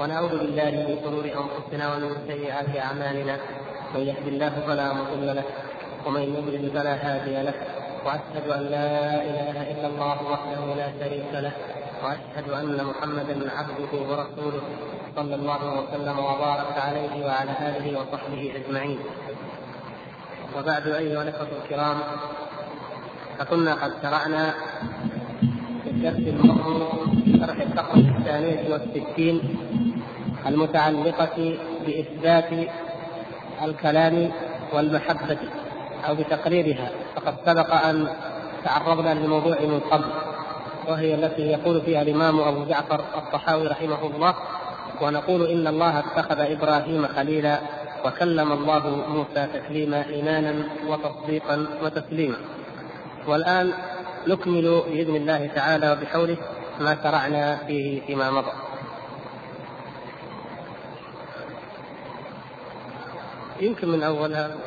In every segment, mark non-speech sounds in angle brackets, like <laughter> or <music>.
ونعوذ بالله من شرور أنفسنا ومن سيئات أعمالنا. من يهد الله فلا مضل له ومن يضلل فلا هادي له. وأشهد أن لا إله إلا الله وحده لا شريك له وأشهد أن محمدا عبده ورسوله صلى الله وسلم وبارك عليه وعلى آله وصحبه أجمعين. وبعد أيها الأخوة الكرام فكنا قد شرعنا في الدرس الماضي شرح الفقره الثانية والستين المتعلقة بإثبات الكلام والمحبة أو بتقريرها. فقد سبق أن تعرضنا للموضوع من قبل وهي التي يقول فيها الإمام أبو جعفر الطحاوي رحمه الله ونقول إن الله اتخذ إبراهيم خليلا وكلم الله موسى تكليما إيمانا وتصديقا وتسليما. والآن نكمل بإذن الله تعالى وبحوله ما شرعنا فيه فيما مضى. يمكن من أولها الله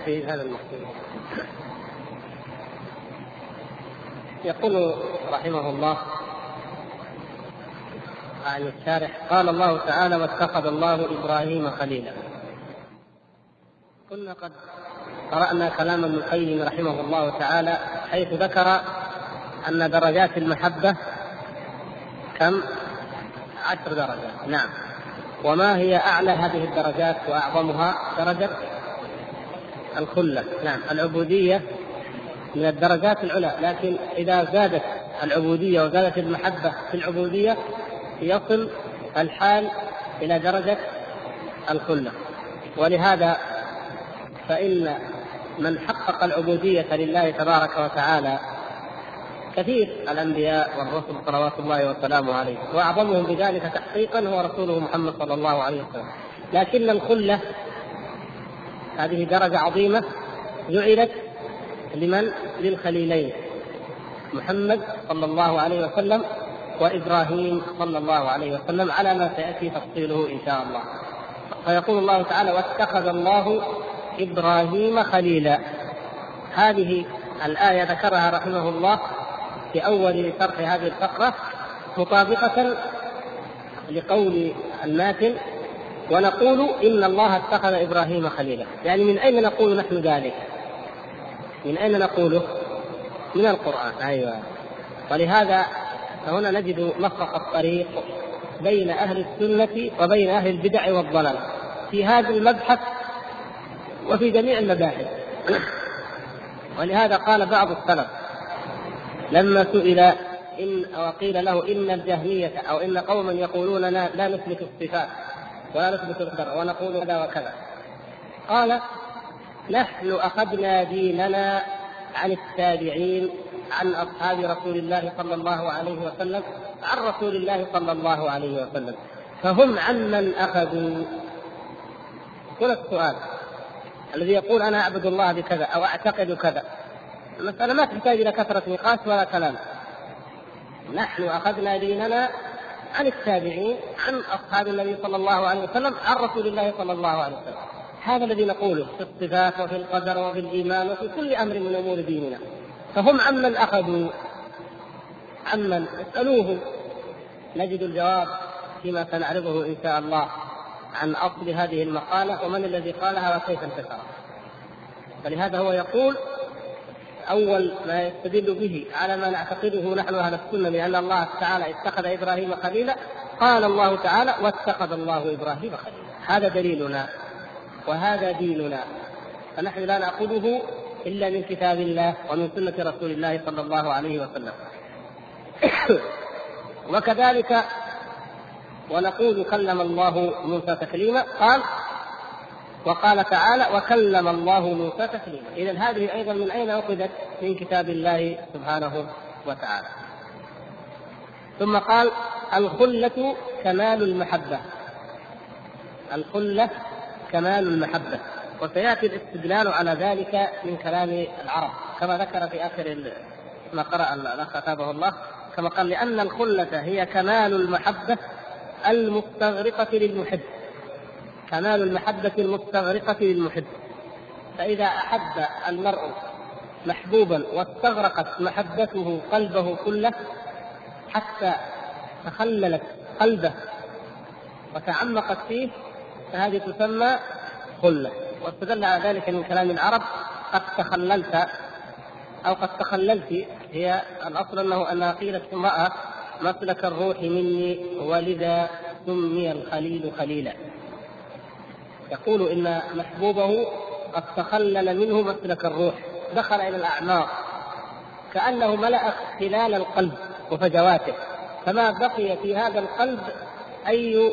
يكفي هذا المقصود. يقول رحمه الله عن الشارح قال الله تعالى واتخذ الله إبراهيم خليلا. كنا قد قرأنا كلام ابن القيم رحمه الله تعالى حيث ذكر أن درجات المحبة كم؟ عشر درجات. نعم. وما هي أعلى هذه الدرجات وأعظمها؟ درجة الخلة نعم العبودية من الدرجات العلى لكن إذا زادت العبودية وزادت المحبة في العبودية يصل الحال إلى درجة الخلة. ولهذا فإن من حقق العبودية لله تبارك وتعالى كثير الأنبياء والرسل صلوات الله وسلامه عليه وأعظمهم بذلك تحقيقا هو رسوله محمد صلى الله عليه وسلم. لكن الخلة هذه درجة عظيمة جعلت لمن؟ للخليلين. محمد صلى الله عليه وسلم وإبراهيم صلى الله عليه وسلم على ما سيأتي تفصيله إن شاء الله. فيقول الله تعالى واتخذ الله إبراهيم خليلا. هذه الآية ذكرها رحمه الله في أول شرح هذه الفقرة مطابقة لقول الماتن ونقول إن الله اتخذ إبراهيم خليلا، يعني من أين نقول نحن ذلك؟ من أين نقوله؟ من القرآن، أيوه. ولهذا فهنا نجد مفرق الطريق بين أهل السنة وبين أهل البدع والضلال في هذا المبحث وفي جميع المباحث. ولهذا قال بعض السلف لما سئل إن وقيل له إن الجهمية أو إن قوما يقولون لا, لا نثبت الصفات ولا نثبت ونقول كذا وكذا. قال نحن أخذنا ديننا عن التابعين عن أصحاب رسول الله صلى الله عليه وسلم عن رسول الله صلى الله عليه وسلم. فهم عمن أخذوا؟ هنا السؤال الذي يقول أنا أعبد الله بكذا أو أعتقد كذا. المسألة ما تحتاج إلى كثرة نقاش ولا كلام. نحن أخذنا ديننا عن التابعين عن أصحاب النبي صلى الله عليه وسلم عن رسول الله صلى الله عليه وسلم. هذا الذي نقوله في الصفات وفي القدر وفي الإيمان وفي كل أمر من أمور ديننا. فهم عمن أخذوا عمن اسألوه نجد الجواب فيما سنعرضه إن شاء الله عن أصل هذه المقالة ومن الذي قالها وكيف انتشرت. فلهذا هو يقول اول ما يستدل به على ما نعتقده نحن أهل السنة بان الله تعالى اتخذ إبراهيم خليلا. قال الله تعالى واتخذ الله إبراهيم خليلا. هذا دليلنا وهذا ديننا. فنحن لا نأخذه إلا من كتاب الله ومن سنة رسول الله صلى الله عليه وسلم. <coughs> وكذلك ونقول كلم الله موسى تكليما قال وقال تعالى وكلم الله موسى تكليما اذا هذه أيضا من أين أخذت؟ من كتاب الله سبحانه وتعالى. ثم قال الخلة كمال المحبة. الخلة كمال المحبة. وسيأتي الاستدلال على ذلك من كلام العرب. كما ذكر في آخر ما قرأ الأخ أتابه الله. كما قال لأن الخلة هي كمال المحبة المستغرقة للمحب. كمال المحبة المستغرقة للمحب. فإذا أحب المرء محبوبا واستغرقت محبته قلبه كله حتى تخللت قلبه وتعمقت فيه فهذه تسمى خلة. واستدل على ذلك من كلام العرب قد تخللت أو قد تخللت هي الأصل أنه أنها قيلت امرأة مسلك الروح مني ولذا سمي الخليل خليلا. يقول إن محبوبه قد تخلل منه مسلك الروح دخل إلى الأعماق. كأنه ملأ خلال القلب وفجواته. فما بقي في هذا القلب أي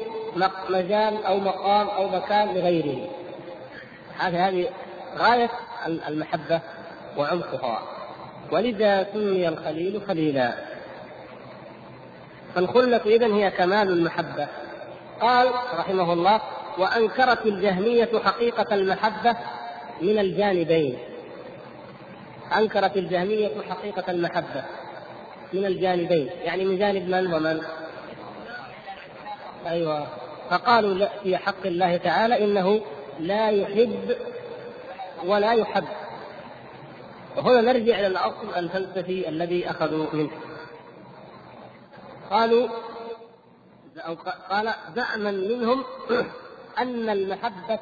مجال أو مقام أو مكان لغيره. هذه هذه غاية المحبة وعمقها. ولذا سمي الخليل خليلا. فالخلة إذا هي كمال المحبة. قال رحمه الله وأنكرت الجهمية حقيقة المحبة من الجانبين. أنكرت الجهمية حقيقة المحبة من الجانبين. يعني من جانب من ومن؟ أيوة. فقالوا لا في حق الله تعالى إنه لا يحب ولا يحب. وهنا نرجع إلى الأصل الفلسفي الذي أخذوا منه. قالوا أو قال زعما منهم أن المحبة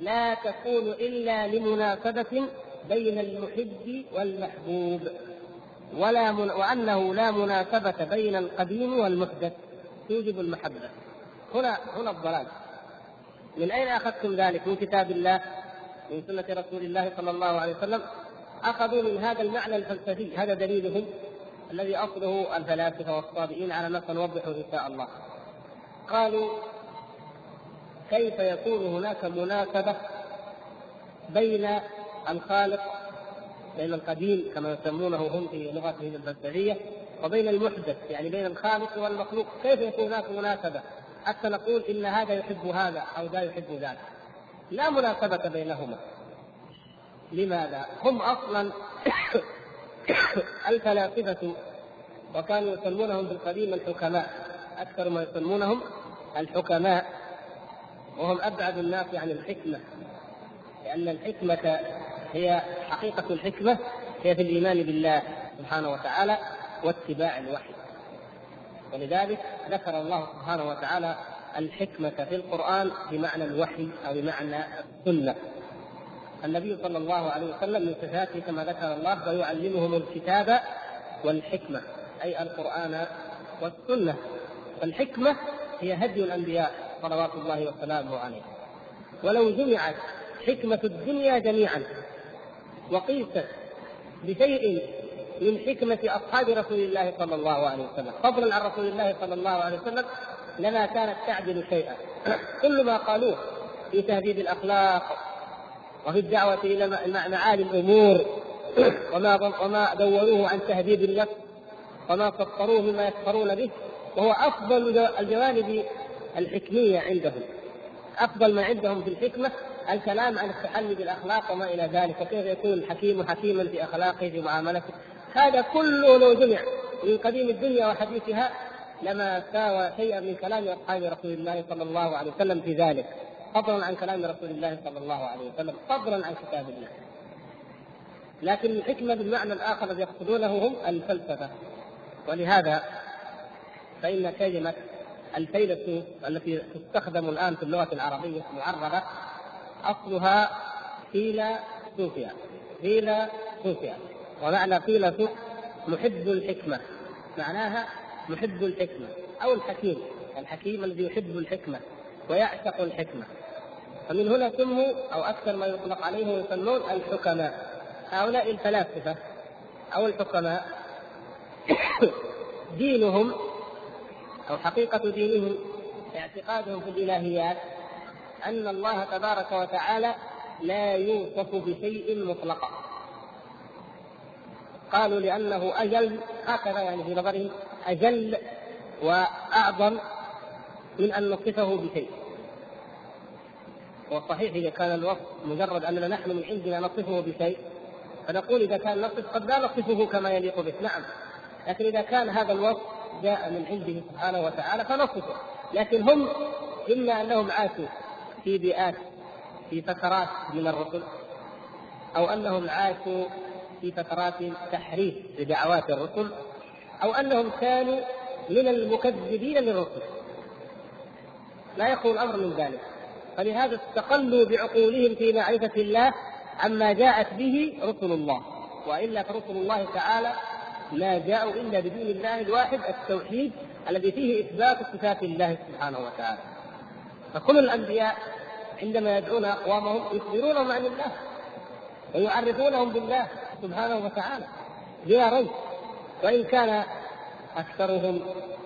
لا تكون إلا لمناسبة بين المحب والمحبوب ولا من وأنه لا مناسبة بين القديم والمحدث توجب المحبة. هنا هنا الضلال. من أين أخذتم ذلك؟ من كتاب الله من سنة رسول الله صلى الله عليه وسلم. أخذوا من هذا المعنى الفلسفي هذا دليلهم الذي أصله الفلاسفة والصابئين على ما سنوضحه إن شاء الله. قالوا كيف يكون هناك مناسبة بين الخالق بين القديم كما يسمونه هم في لغتهم الفلسفية وبين المحدث يعني بين الخالق والمخلوق. كيف يكون هناك مناسبة حتى نقول إن هذا يحب هذا أو ذا يحب ذاك. لا مناسبة بينهما. لماذا؟ هم أصلا <coughs> الفلاسفة وكانوا يسمونهم بالقديم الحكماء أكثر ما يسمونهم الحكماء. وهم أبعد الناس عن الحكمة لأن الحكمة هي حقيقة الحكمة هي في الإيمان بالله سبحانه وتعالى واتباع الوحي. ولذلك ذكر الله سبحانه وتعالى الحكمة في القرآن بمعنى الوحي أو بمعنى السنة. النبي صلى الله عليه وسلم من صفاته كما ذكر الله ويعلمهم الكتاب والحكمة أي القرآن والسنة. فالحكمة هي هدي الأنبياء. صلوات الله وسلامه عليه. ولو جمعت حكمة الدنيا جميعا وقيست بشيء من حكمة أصحاب رسول الله صلى الله عليه وسلم فضلا عن رسول الله صلى الله عليه وسلم لما كانت تعدل شيئا. <clears throat> كل ما قالوه في تهذيب الأخلاق وفي الدعوة إلى معالي الأمور <clears throat> وما وما دوروه عن تهذيب النفس وما سطروه مما يسخرون به وهو أفضل الجوانب الحكمية عندهم. أفضل ما عندهم في الحكمة الكلام عن التحلي بالأخلاق وما إلى ذلك. وكيف يكون الحكيم حكيما في أخلاقه في معاملته؟ هذا كله لو جمع من قديم الدنيا وحديثها لما ساوى شيئا من كلام أصحاب رسول الله صلى الله عليه وسلم في ذلك. فضلا عن كلام رسول الله صلى الله عليه وسلم. فضلا عن كتاب الله. لكن الحكمة بالمعنى الآخر الذي يقصدونه هم الفلسفة. ولهذا فإن كلمة الفيلسوف التي تستخدم الآن في اللغة العربية معربه أصلها فيلا صوفيا فيلا صوفيا ومعنى فيلا سوف محب الحكمة. معناها محب الحكمة. أو الحكيم. الحكيم الذي يحب الحكمة ويعشق الحكمة. فمن هنا سموا أو أكثر ما يطلق عليهم يسمون الحكماء. هؤلاء الفلاسفة أو الحكماء <coughs> دينهم أو حقيقة دينهم اعتقادهم في الإلهيات أن الله تبارك وتعالى لا يوصف بشيء مطلقا. قالوا لأنه أجل هكذا يعني في نظرهم أجل وأعظم من أن نصفه بشيء. وصحيح إذا كان الوصف مجرد أننا نحن من عندنا نصفه بشيء فنقول إذا كان نصف قد لا نصفه كما يليق به نعم. لكن إذا كان هذا الوصف جاء من عنده سبحانه وتعالى فنصفه. لكن هم إما أنهم عاشوا في بيئات في فترات من الرسل أو أنهم عاشوا في فترات تحريف لدعوات الرسل أو أنهم كانوا من المكذبين للرسل. لا يخلو الامر من ذلك. فلهذا استقلوا بعقولهم في معرفة الله عما جاءت به رسل الله. وإلا فرسل الله تعالى ما جاءوا إلا بدين الله الواحد التوحيد الذي فيه إثبات صفات الله سبحانه وتعالى. فكل الأنبياء عندما يدعون أقوامهم يخبرونهم عن الله ويعرفونهم بالله سبحانه وتعالى بلا ريب. وإن كان أكثرهم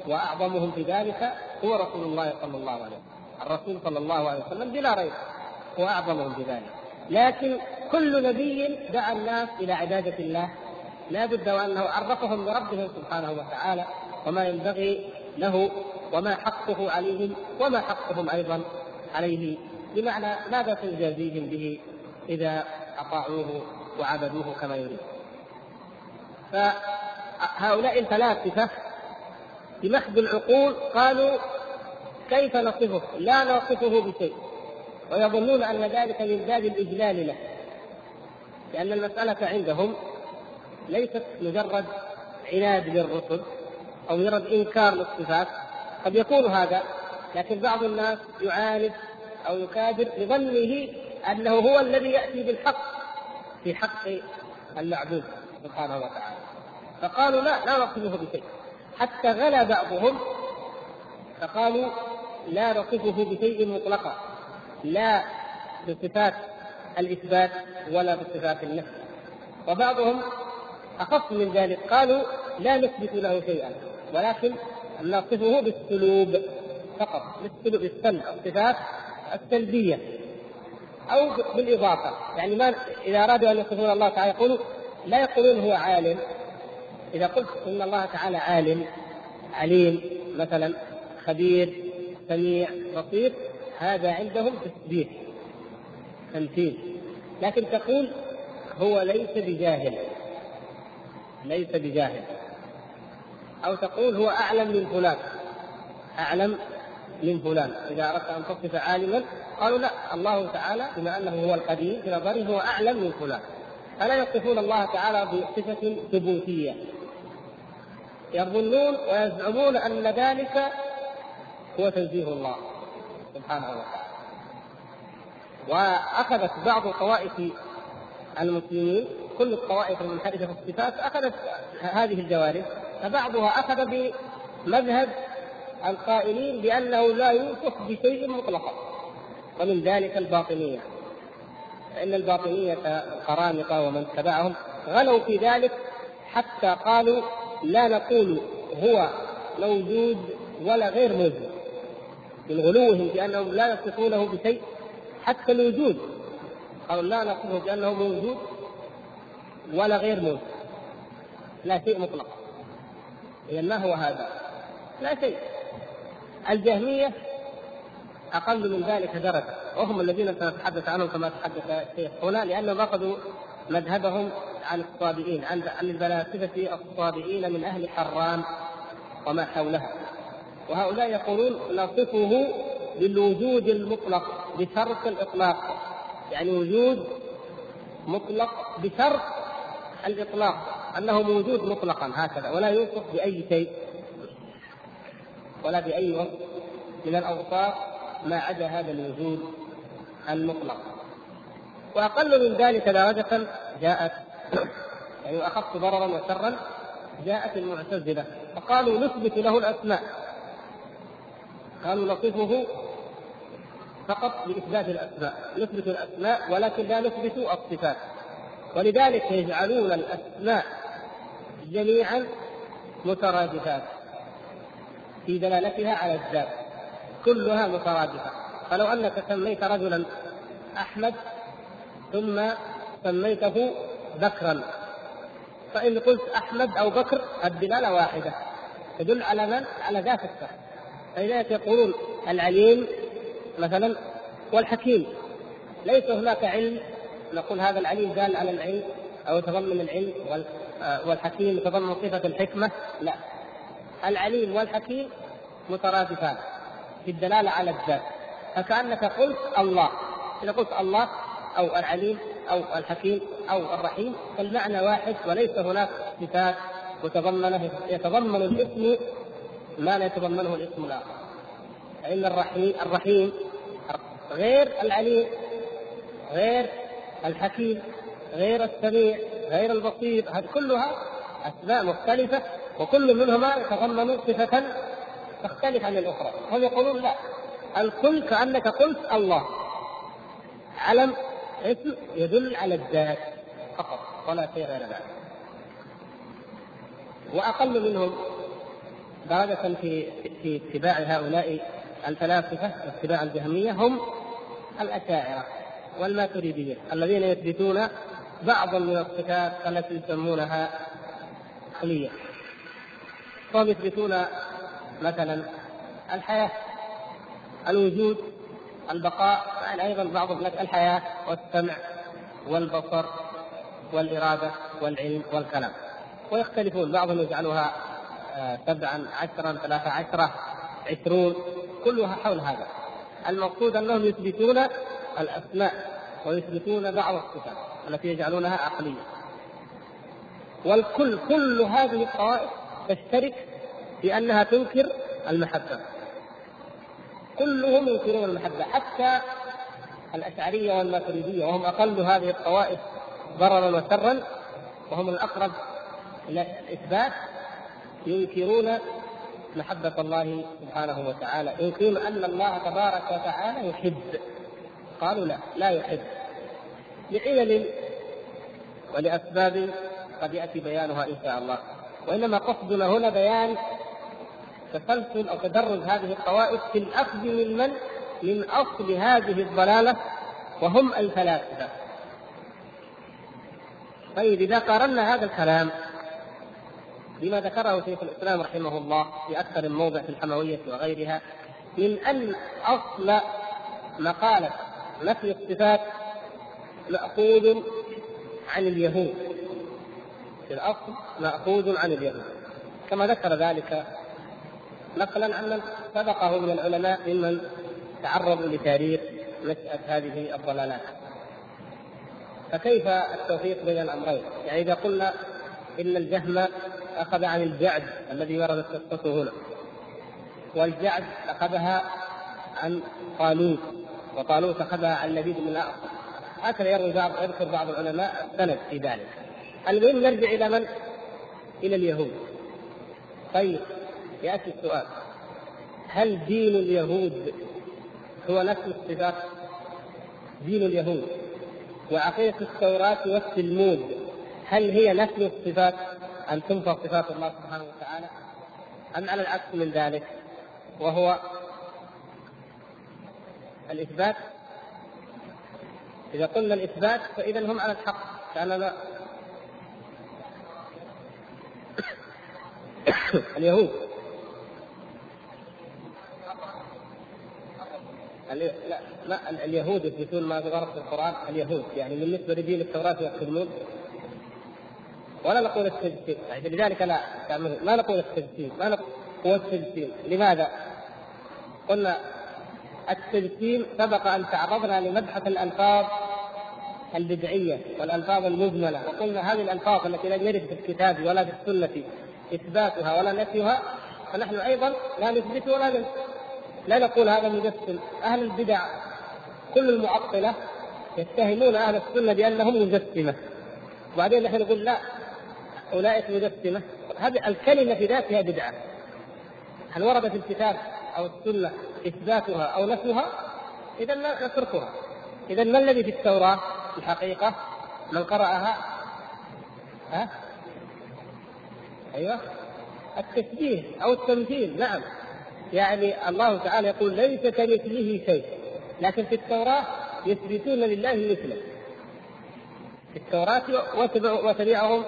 وأعظمهم في ذلك هو رسول الله صلى الله عليه وسلم. الرسول صلى الله عليه وسلم بلا ريب هو أعظمهم في ذلك. لكن كل نبي دعا الناس إلى عبادة الله لا بد وأنه عرفهم بربهم سبحانه وتعالى وما ينبغي له وما حقه عليهم وما حقهم أيضا عليه. بمعنى ماذا تجازيهم به إذا أطاعوه وعبدوه كما يريد؟ فهؤلاء الفلاسفة بمحض العقول قالوا كيف نصفه؟ لا نصفه بشيء. ويظنون أن ذلك من باب الإجلال له لأن المسألة عندهم ليست مجرد عناد للرسل أو مجرد إنكار للصفات. قد يكون هذا لكن بعض الناس يعاند أو يكابر لظنه أنه هو الذي يأتي بالحق في حق المعبود سبحانه وتعالى. فقالوا لا لا نصفه بشيء. حتى غلا بعضهم فقالوا لا نصفه بشيء مطلقا لا بصفات الإثبات ولا بصفات النفي. وبعضهم أخف من ذلك. قالوا لا نثبت له شيئا ولكن نصفه بالسلوب فقط بالسلوب بالسلب الصفات السلبية أو بالإضافة. يعني ما إذا أرادوا أن يصفون الله تعالى يقولوا لا يقولون هو عالم. إذا قلت إن الله تعالى عالم عليم مثلا خبير سميع بصير هذا عندهم تسبيح تمثيل. لكن تقول هو ليس بجاهل. ليس بجاهل. أو تقول هو أعلم من فلان. أعلم من فلان. إذا أردت أن تصف عالما قالوا لا الله تعالى بما أنه هو القديم في نظره هو أعلم من فلان. فلا يصفون الله تعالى بصفة ثبوتية. يظنون ويزعمون أن ذلك هو تنزيه الله سبحانه وتعالى. وأخذت بعض طوائف المسلمين كل الطوائف المنحرفة في الصفات أخذت هذه الجوانب فبعضها أخذ بمذهب القائلين بأنه لا يوصف بشيء مطلقا ومن ذلك الباطنية فإن الباطنية القرامطة ومن تبعهم غلوا في ذلك حتى قالوا لا نقول هو موجود ولا غير موجود من غلوهم في انهم لا يصفونه بشيء حتى الوجود قالوا لا نصفه بأنه موجود ولا غير موجود لا شيء مطلق. اذا ما هو هذا؟ لا شيء. الجهمية أقل من ذلك درجة. وهم الذين سنتحدث عنهم كما تحدث الشيخ هنا لانهم اخذوا مذهبهم عن الصابئين عن الفلاسفة الصابئين من أهل حران وما حولها. وهؤلاء يقولون نصفه بالوجود المطلق بشرط الإطلاق. يعني وجود مطلق بشرط الإطلاق أنه موجود مطلقا هكذا ولا يوصف بأي شيء ولا بأي وصف من الأوصاف ما عدا هذا الوجود المطلق. وأقل من ذلك درجه جاءت يعني اخف ضررا وشرا جاءت المعتزلة فقالوا نثبت له الأسماء. قالوا نصفه فقط بإثبات الأسماء نثبت الأسماء ولكن لا نثبت الصفات. ولذلك يجعلون الأسماء جميعا مترادفات في دلالتها على الذات كلها مترادفة فلو أنك سميت رجلا أحمد ثم سميته بكرا فإن قلت أحمد أو بكر الدلالة واحدة تدل على من؟ على ذات الشخص فلذلك يقولون العليم مثلا والحكيم ليس هناك علم نقول هذا العليم دال على العلم أو يتضمن العلم آه، والحكيم يتضمن صفة الحكمة؟ لا. العليم والحكيم مترادفان في الدلالة على الذات. فكأنك قلت الله. إذا قلت الله أو العليم أو الحكيم أو الرحيم فالمعنى واحد وليس هناك صفات متضمنة يتضمن الاسم ما لا يتضمنه الاسم الآخر. فان الرحيم الرحيم غير العليم غير الحكيم غير السميع غير البصير هذه كلها أسماء مختلفة وكل منهما يتضمن صفة تختلف عن الأخرى. هم يقولون لا الكل كأنك قلت الله. علم اسم يدل على الذات فقط ولا شيء غير ذلك. وأقل منهم درجة في في اتباع هؤلاء الفلاسفة اتباع الجهمية هم الأشاعرة. والماتريدية الذين يثبتون بعضا من الصفات التي يسمونها عقلية فهم يثبتون مثلا الحياة الوجود البقاء يعني أيضا بعض الحياة والسمع والبصر والإرادة والعلم والكلام. ويختلفون بعضهم يجعلها آه، سبعا عشرا ثلاثة عشرة عشرون كلها حول هذا. المقصود أنهم يثبتون الأسماء ويثبتون بعض الصفات التي يجعلونها عقلية. والكل كل هذه الطوائف تشترك في أنها تنكر المحبة. كلهم ينكرون المحبة حتى الأشعرية والماتريدية وهم أقل هذه الطوائف ضررا وشرا وهم الأقرب إلى الإثبات ينكرون محبة الله سبحانه وتعالى. ينكرون أن الله تبارك وتعالى يحب. قالوا لا لا يحب. لعلل ولأسباب قد يأتي بيانها إن شاء الله. وإنما قصدنا هنا بيان تسلسل أو تدرج هذه الطوائف في الأخذ من من؟ من أصل هذه الضلالة وهم الفلاسفة. طيب إذا قارنا هذا الكلام بما ذكره شيخ الإسلام رحمه الله في أكثر من موضع في الحموية وغيرها من أن أصل مقالة نفي الصفات ماخوذ عن اليهود. في الأصل مأخوذ عن اليهود. كما ذكر ذلك نقلا عن من سبقه من العلماء ممن تعرضوا لتاريخ نشأة هذه الضلالات. فكيف التوفيق بين الأمرين؟ يعني إذا قلنا إن الجهم أخذ عن الجعد الذي وردت قصته هنا والجعد أخذها عن طالوت وطالوت أخذها عن لبيد بن الأعصر هكذا يروي بعض يذكر بعض العلماء السند في ذلك. المهم نرجع إلى من؟ إلى اليهود. طيب يأتي السؤال. هل دين اليهود هو نفس الصفات؟ دين اليهود وعقيدة التوراة والتلمود هل هي نفي الصفات؟ أن تنفى صفات الله سبحانه وتعالى؟ أم على العكس من ذلك؟ وهو الإثبات. إذا قلنا الإثبات فإذا هم على الحق. كأننا <coughs> اليهود. لا ما اليهود يثبتون ما ورد في القرآن اليهود. يعني بالنسبة لدين التوراة يقتلون ولا نقول التجسيم يعني لذلك لا ما نقول التجسيم ما نقول هو التجسيم لماذا؟ قلنا التجسيم سبق أن تعرضنا لمبحث الألفاظ البدعية والألفاظ المجملة وقلنا هذه الألفاظ التي لم يرد في الكتاب ولا في السنة إثباتها ولا نفيها فنحن أيضا لا نثبت ولا ننفي لا نقول هذا مجسم. أهل البدع كل المعطلة يتهمون أهل السنة بأنهم مجسمة. وبعدين نحن نقول لا أولئك مجسمة. هذه الكلمة في ذاتها بدعة. هل ورد في الكتاب أو السنة؟ إثباتها أو نفيها إذا نتركها. إذا ما الذي في التوراة؟ الحقيقة من قرأها ها؟ أيوه. التشبيه أو التمثيل نعم. يعني الله تعالى يقول ليس كمثله شيء. لكن في التوراة يثبتون لله مثله. في التوراة وتبعهم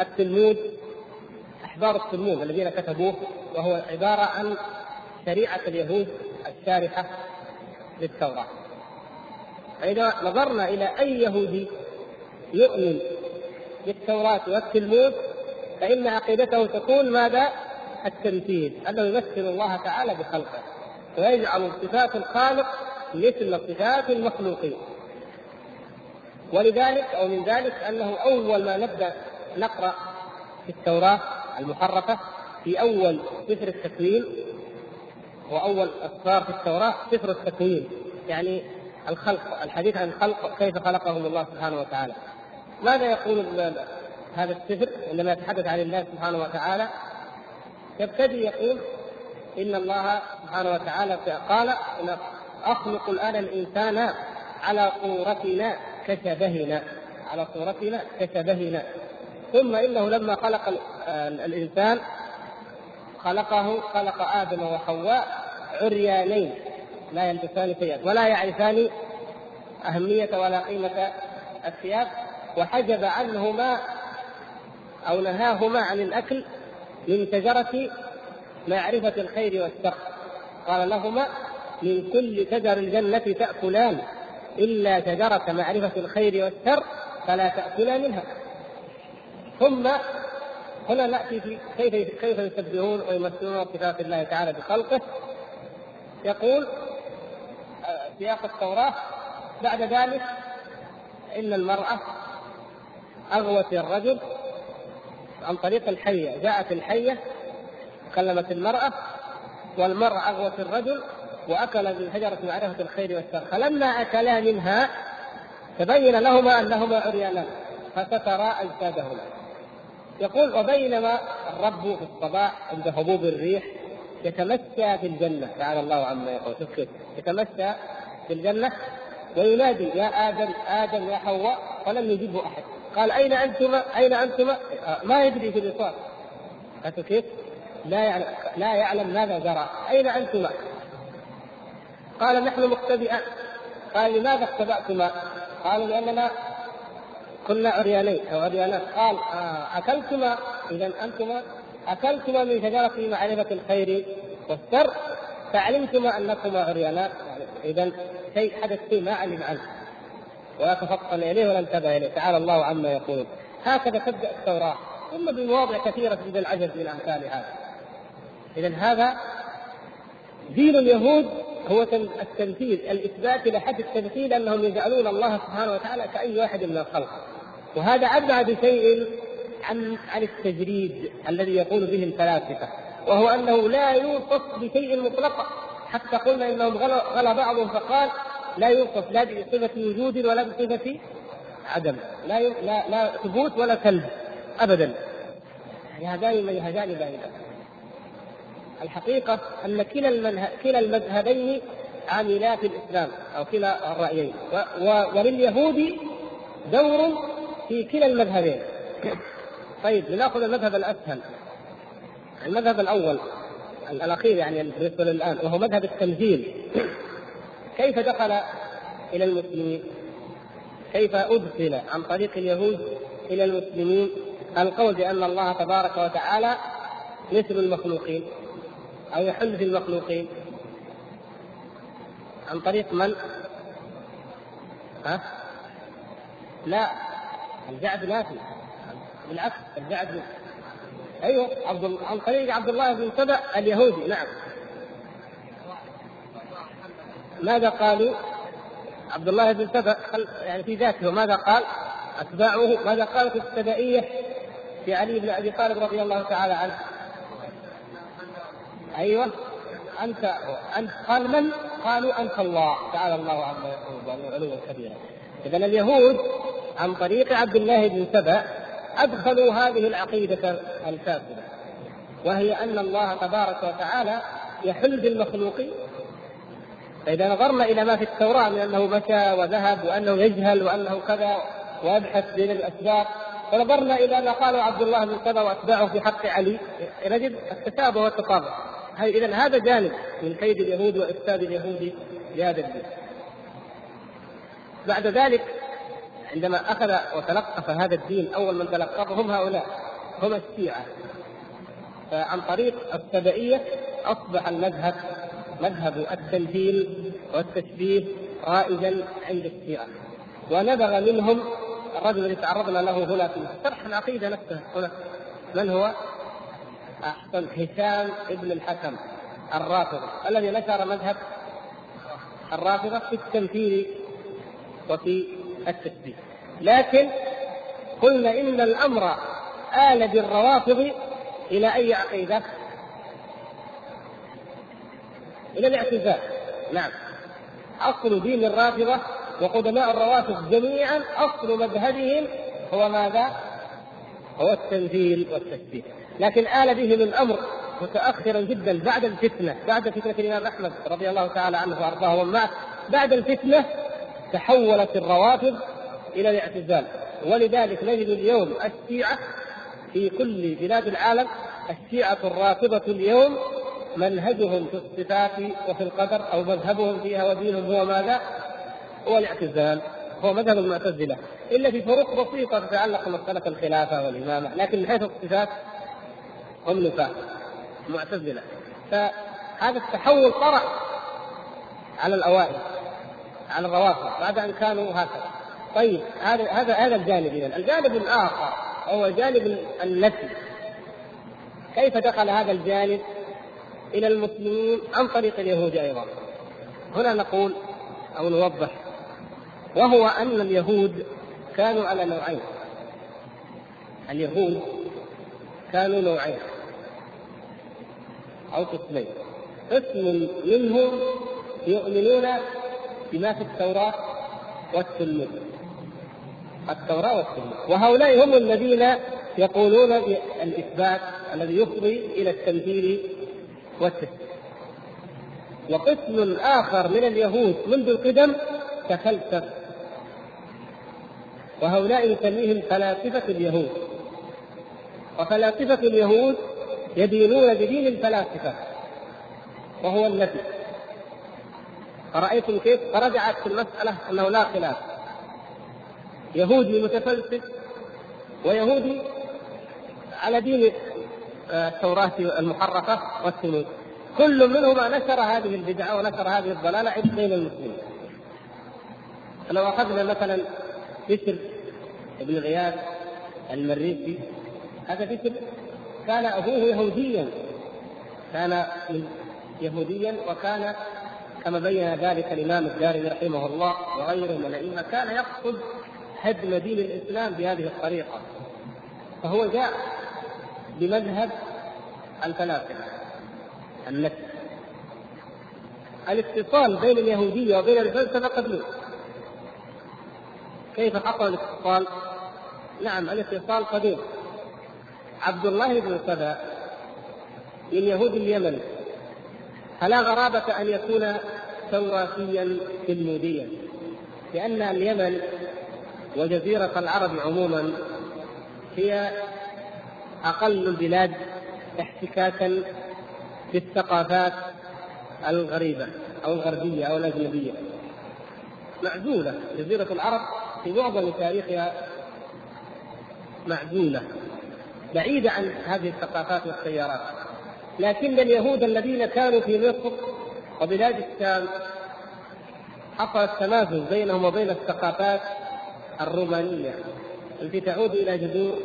التلمود أحبار التلمود الذين كتبوه وهو عبارة عن شريعة اليهود. الشارحه للتوراة فإذا نظرنا إلى أي يهودي يؤمن بالتوراة والتلمود فإن عقيدته تكون ماذا؟ التمثيل أنه يمثل الله تعالى بخلقه ويجعل صفات الخالق مثل صفات المخلوقين ولذلك أو من ذلك أنه أول ما نبدأ نقرأ في التوراة المحرفة في أول سفر التكوين واول اسفار في التوراة سفر التكوين يعني الخلق الحديث عن الخلق كيف خلقهم الله سبحانه وتعالى. ماذا يقول هذا السفر؟ عندما يتحدث عن الله سبحانه وتعالى يبتدي يقول إن الله سبحانه وتعالى قال أخلق الآن الإنسان على صورتنا كشبهنا على صورتنا كشبهنا. ثم إنه لما خلق الإنسان خلقه خلق آدم وحواء عريانين لا يلبسان شيئا ولا يعرفان أهمية ولا قيمة الثياب وحجب عنهما أو نهاهما عن الأكل من شجرة معرفة الخير والشر. قال لهما من كل شجر الجنة تأكلان إلا شجرة معرفة الخير والشر فلا تأكلا منها. ثم هنا نأتي في كيف كيف يشبهون ويمثلون صفات الله تعالى بخلقه. يقول آه، سياق التوراة بعد ذلك إن المرأة أغوت الرجل عن طريق الحية جاءت الحية كلمت المرأة والمرأة أغوت الرجل وأكل من شجره معرفة الخير والشر. فلما أكلا منها تبين لهما أنهما عريانان فسترا أجسادهما. يقول وبينما الرب في الصباح عند هبوب الريح يتمشى في الجنة. تعالى الله عما يقول. شوف كيف يتمشى في الجنة وينادي يا آدم آدم يا حواء ولم يجبه أحد. قال أين أنتما أين أنتما ما يدري في الإصرار شوف كيف؟ لا يعلم لا يعلم ماذا جرى. أين أنتما قال نحن مختبئان قال لماذا اختبأتما قالوا لأننا كنا عريانين أو عريانات قال آه اكلتما اذا انتما اكلتما من شجرة معرفة الخير. والشر فعلمتما انكما عريانات اذا شيء حدث فيه ما علم عنه. ولا تفطن إليه ولا انتبه إليه. تعالى الله عما يقولون. هكذا تبدأ التوراة. ثم بمواضع كثيرة من العجز من أمثال هذا. اذا هذا دين اليهود هو التمثيل الإثبات إلى حد التمثيل أنهم يجعلون الله سبحانه وتعالى كأي واحد من الخلق. وهذا ابعد شيء عن عن التجريد الذي يقول به الفلاسفة وهو أنه لا يوصف بشيء مطلقا. حتى قلنا إنهم غلا بعضهم فقال لا يوصف لا بصفة وجود ولا بصفة عدم لا لا لا ثبوت ولا سلب ابدا. يعني هذان منهجان بعيدان الحقيقة أن كلا المنه... كلا المذهبين عاملا في الإسلام أو كلا الرأيين و... و... ولليهود دور في كلا المذهبين طيب لنأخذ المذهب الأسهل المذهب الأول الأخير يعني بالنسبة للآن وهو مذهب التنزيل كيف دخل إلى المسلمين؟ كيف ادخل عن طريق اليهود إلى المسلمين القول بأن الله تبارك وتعالى مثل المخلوقين أو يحل في المخلوقين عن طريق من؟ ها؟ لا الجعد ما في بالعكس الجعد أيوه عبد عن طريق عبد الله بن سبأ اليهودي نعم ماذا قالوا؟ عبد الله بن سبأ يعني في ذاته ماذا قال؟ أتباعه ماذا قالت السبائيه في علي بن أبي طالب رضي الله تعالى عنه؟ أيوه انت انت قال من؟ قالوا أنت الله تعالى الله عما يقول علوا كبيرا اذا اليهود عن طريق عبد الله بن سبأ أدخلوا هذه العقيدة الفاسدة وهي أن الله تبارك وتعالى يحل بالمخلوقين فإذا نظرنا إلى ما في التوراة من أنه مشى وذهب وأنه يجهل وأنه كذا ويبحث بين الأسباب ونظرنا إلى ما قاله عبد الله بن سبأ وأتباعه في حق علي. نجد التشابه والتطابق. اذا هذا جانب من كيد اليهود وإفساد اليهود لهذا الدين. بعد ذلك عندما أخذ وتلقف هذا الدين أول من تلقفه هم هؤلاء هم الشيعة. فعن طريق السبائيه أصبح المذهب مذهب التنزيل والتشبيه رائجا عند الشيعة. ونبغ منهم الرجل الذي تعرضنا له هنا في شرح العقيده نفسه هنا. من هو؟ أحسن هشام ابن الحكم الرافضه الذي نشر مذهب الرافضة في التمثيل وفي التشبيه. لكن قلنا إن الأمر آل بالروافض إلى أي عقيدة؟ إلى الاعتزال نعم أصل دين الرافضة وقدماء الروافض جميعا أصل مذهبهم هو ماذا؟ هو التنزيل والتشبيه لكن آل بهم الأمر متاخرا جدا بعد الفتنة بعد فتنة الإمام أحمد رضي الله تعالى عنه وأرضاه ومن بعد الفتنة تحولت الروافض إلى الاعتزال ولذلك نجد اليوم الشيعة في كل بلاد العالم الشيعة الرافضة اليوم منهجهم في الصفات وفي القدر أو مذهبهم فيها ودينهم هو ماذا؟ هو الاعتزال هو مذهب المعتزلة. إلا في فروق بسيطة تتعلق بمسألة الخلافة والإمامة لكن من حيث الصفات هم نفاق معتزلة. فهذا التحول طرأ على الأوائل على الروافض بعد أن كانوا هكذا. طيب هذا هذا هذا الجانب اذا الجانب الآخر هو جانب النفي. كيف دخل هذا الجانب إلى المسلمين عن طريق اليهود أيضا؟ هنا نقول أو نوضح وهو أن اليهود كانوا على نوعين. اليهود كانوا نوعين. أو قسمين. قسم منهم يؤمنون بما في التوراة والتلميذ. التوراة والتلميذ وهؤلاء هم الذين يقولون بالإثبات الذي يفضي إلى التمثيل والتشبيه وقسم آخر من اليهود منذ القدم تفلسف وهؤلاء نسميهم فلاسفة اليهود. وفلاسفة اليهود يدينون بدين الفلاسفة وهو النفي أرأيتم كيف؟ فرجعت في المسألة أنه لا خلاف؟ يهودي متفلسف ويهودي على دين آه، التوراة المحرفة والسنود كل منهما نشر هذه البدعة ونشر هذه الضلالة بين المسلمين. لو أخذنا مثلا بشر بن غياث المريسي هذا بشر كان أبوه يهوديا. كان يهوديا وكان كما بين ذلك الإمام الدارمي رحمه الله وغيره من الأئمة كان يقصد هدم دين الإسلام بهذه الطريقة فهو جاء بمذهب الفلاسفة النفس الاتصال بين اليهوديه وبين الفلسفه قديم كيف حصل الاتصال؟ نعم الاتصال قديم. عبد الله بن سبأ من يهود اليمن فلا غرابة أن يكون توراتيا تلموديا لأن اليمن وجزيرة العرب عموما هي أقل البلاد احتكاكا بالثقافات الغريبة أو الغربية أو الأجنبية. معزولة. جزيرة العرب في معظم تاريخها معزولة. بعيدة عن هذه الثقافات والتيارات لكن اليهود الذين كانوا في مصر وبلاد الشام حصل التمازج بينهم وبين الثقافات الرومانية التي تعود إلى جذور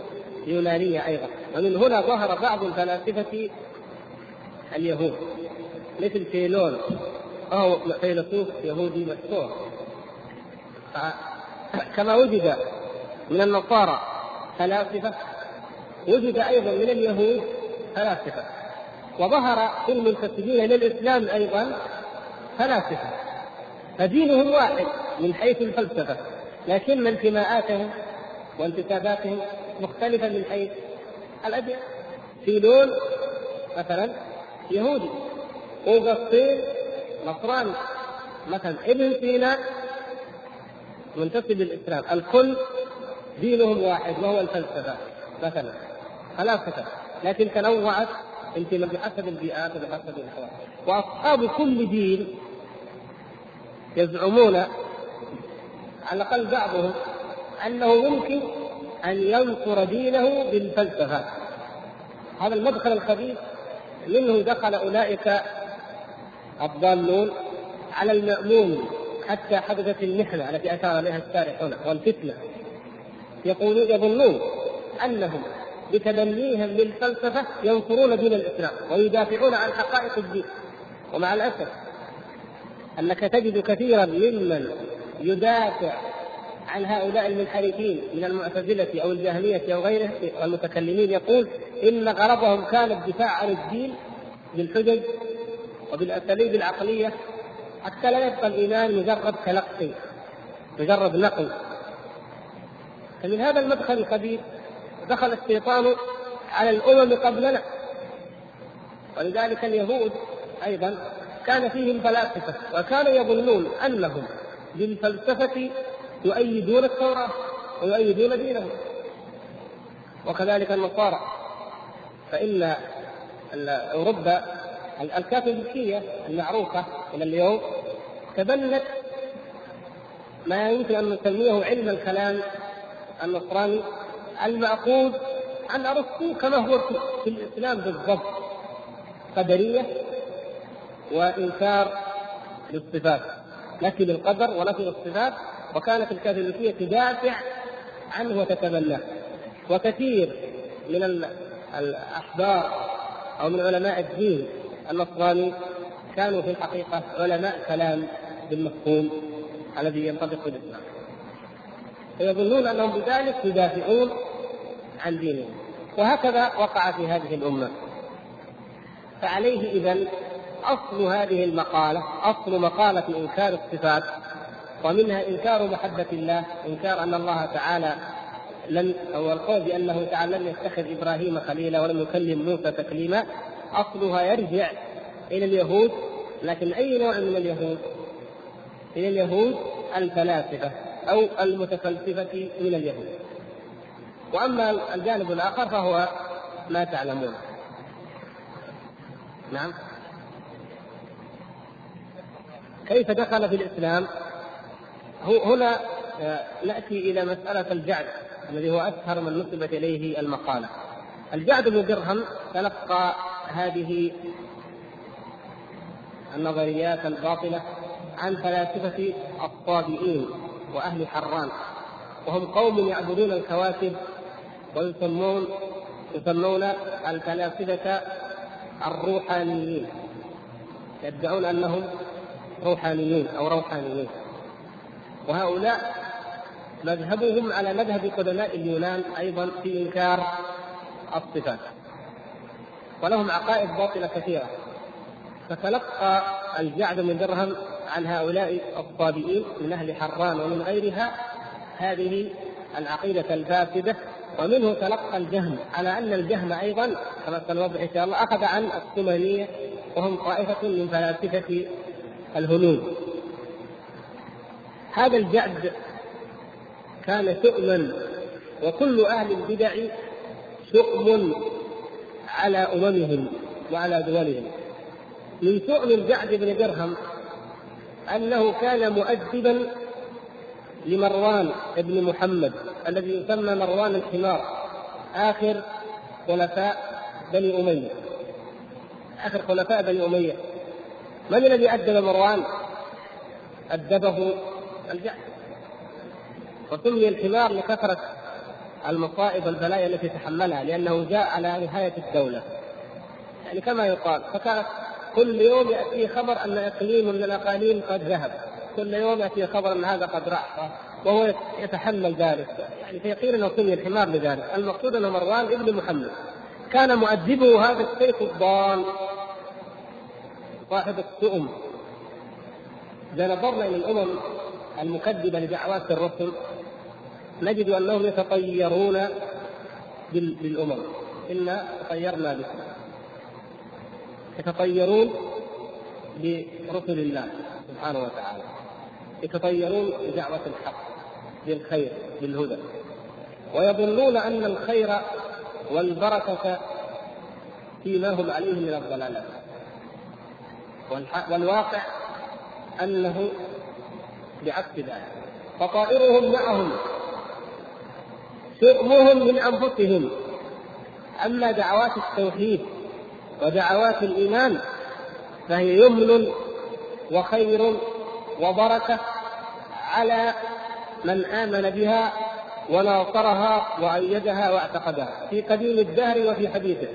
يونانية أيضا. ومن هنا ظهر بعض الفلاسفة اليهود مثل فيلون. وهو فيلسوف يهودي مشهور. كما وجد من النصارى فلاسفة وجد أيضا من اليهود فلاسفة. وظهر في المنتسبين للإسلام أيضا فلاسفة. فدينهم واحد من حيث الفلسفة. لكن انتماءاتهم وانتساباتهم مختلفة من حيث الأديان فيلون مثلا يهودي أوغسطين نصراني. مثلا ابن سينا منتسب للإسلام. الكل دينهم واحد وهو الفلسفة. مثلا فلاسفة لكن تنوعت انتماء بحسب البيئات وبحسب الاحوال وأصحاب كل دين يزعمون على الأقل بعضهم أنه يمكن أن ينصر دينه بالفلسفة. هذا المدخل الخبيث منه دخل أولئك الضالون على المأمون حتى حدثت المحنة التي أشار إليها الشارح هنا والفتنة. يقولون يظنون أنهم بتبنيهم للفلسفة ينصرون دين الإسلام ويدافعون عن حقائق الدين. ومع الأسف أنك تجد كثيرا ممن يدافع عن هؤلاء المنحرفين من المعتزلة أو الجهمية أو غيره والمتكلمين يقول إن غرضهم كان الدفاع عن الدين بالحجج وبالأساليب العقلية حتى لا يبقى الإيمان مجرد تلقي مجرد نقل. فمن هذا المدخل الخبيث دخل الشيطان على الأمم قبلنا. ولذلك اليهود أيضا كان فيهم فلاسفة وكانوا يظنون أنهم بالفلسفة يؤيدون التوراة ويؤيدون دينهم. وكذلك النصارى. فإن أوروبا الكاثوليكية المعروفة إلى اليوم تبنت ما يمكن أن نسميه علم الكلام النصراني المأخوذ عن أرسطو كما هو في الإسلام بالضبط. قدرية وإنكار للصفات. نفي للقدر ونفي للصفات وكانت الكاثوليكية تدافع عنه وتتبناه وكثير من الأحبار أو من علماء الدين النصراني كانوا في الحقيقة علماء كلام بالمفهوم الذي ينطبق بالإسلام. فيظنون أنهم بذلك يدافعون عن دينهم. وهكذا وقع في هذه الأمة. فعليه إذا أصل هذه المقالة أصل مقالة إنكار الصفات ومنها إنكار محبة الله إنكار أن الله تعالى لم أو القول بأنه تعالى لم يتخذ إبراهيم خليلا ولم يكلم موسى تكليما أصلها يرجع إلى اليهود لكن أي نوع من اليهود؟ إلى اليهود الفلاسفة أو المتفلسفة من اليهود. وأما الجانب الآخر فهو ما تعلمون. نعم. كيف دخل في الإسلام؟ هنا آه، نأتي إلى مسألة الجعد الذي هو أشهر من نسبت إليه المقالة. الجعد بن درهم تلقى هذه النظريات الباطلة عن فلاسفة الطابئين وأهل حران وهم قوم يعبدون الكواكب ويسمون يسمون الفلاسفة الروحانيين يدعون أنهم روحانيين أو روحانيين. وهؤلاء مذهبهم على مذهب قدماء اليونان أيضا في إنكار الصفات. ولهم عقائد باطلة كثيرة. فتلقى الجعد بن درهم عن هؤلاء الطابئين من أهل حران ومن غيرها هذه العقيدة الفاسدة. ومنه تلقى الجهم. على أن الجهم أيضا كما سنوضح إن شاء الله أخذ عن السمنية وهم طائفة من فلاسفة الهنود. هذا الجعد كان شؤما وكل أهل البدع شؤم على أممهم وعلى دولهم. من شؤم الجعد بن درهم أنه كان مؤدبا لمروان بن محمد الذي يسمى مروان الحمار آخر خلفاء بني أمية. آخر خلفاء بني أمية. من الذي أدب مروان؟ أدبه الجعد وسمي الحمار لكثرة المصائب والبلايا التي تحملها لأنه جاء على نهاية الدولة. يعني كما يقال فكانت كل يوم يأتيه خبر أن إقليم من الأقاليم قد ذهب. كل يوم يأتيه خبر أن هذا قد راح وهو يتحمل ذلك. يعني فيقيل أنه سمي الحمار لذلك. المقصود أنه مروان ابن محمد كان مؤدبه هذا السيف الضال. صاحب السؤم إذا نظرنا إلى الأمم المكذبة لدعوات الرسل نجد أنهم يتطيرون بالأمم. إنا تطيرنا بكم يتطيرون برسل الله سبحانه وتعالى. يتطيرون بدعوة الحق بالخير بالهدى ويظنون أن الخير والبركة فيما هم عليه من الضلالات والواقع أنه بعكس ذلك. فطائرهم معهم شؤمهم من أنفسهم. أما دعوات التوحيد ودعوات الإيمان فهي يمن وخير وبركة على من آمن بها وناصرها وأيدها واعتقدها. في قديم الدهر وفي حديثه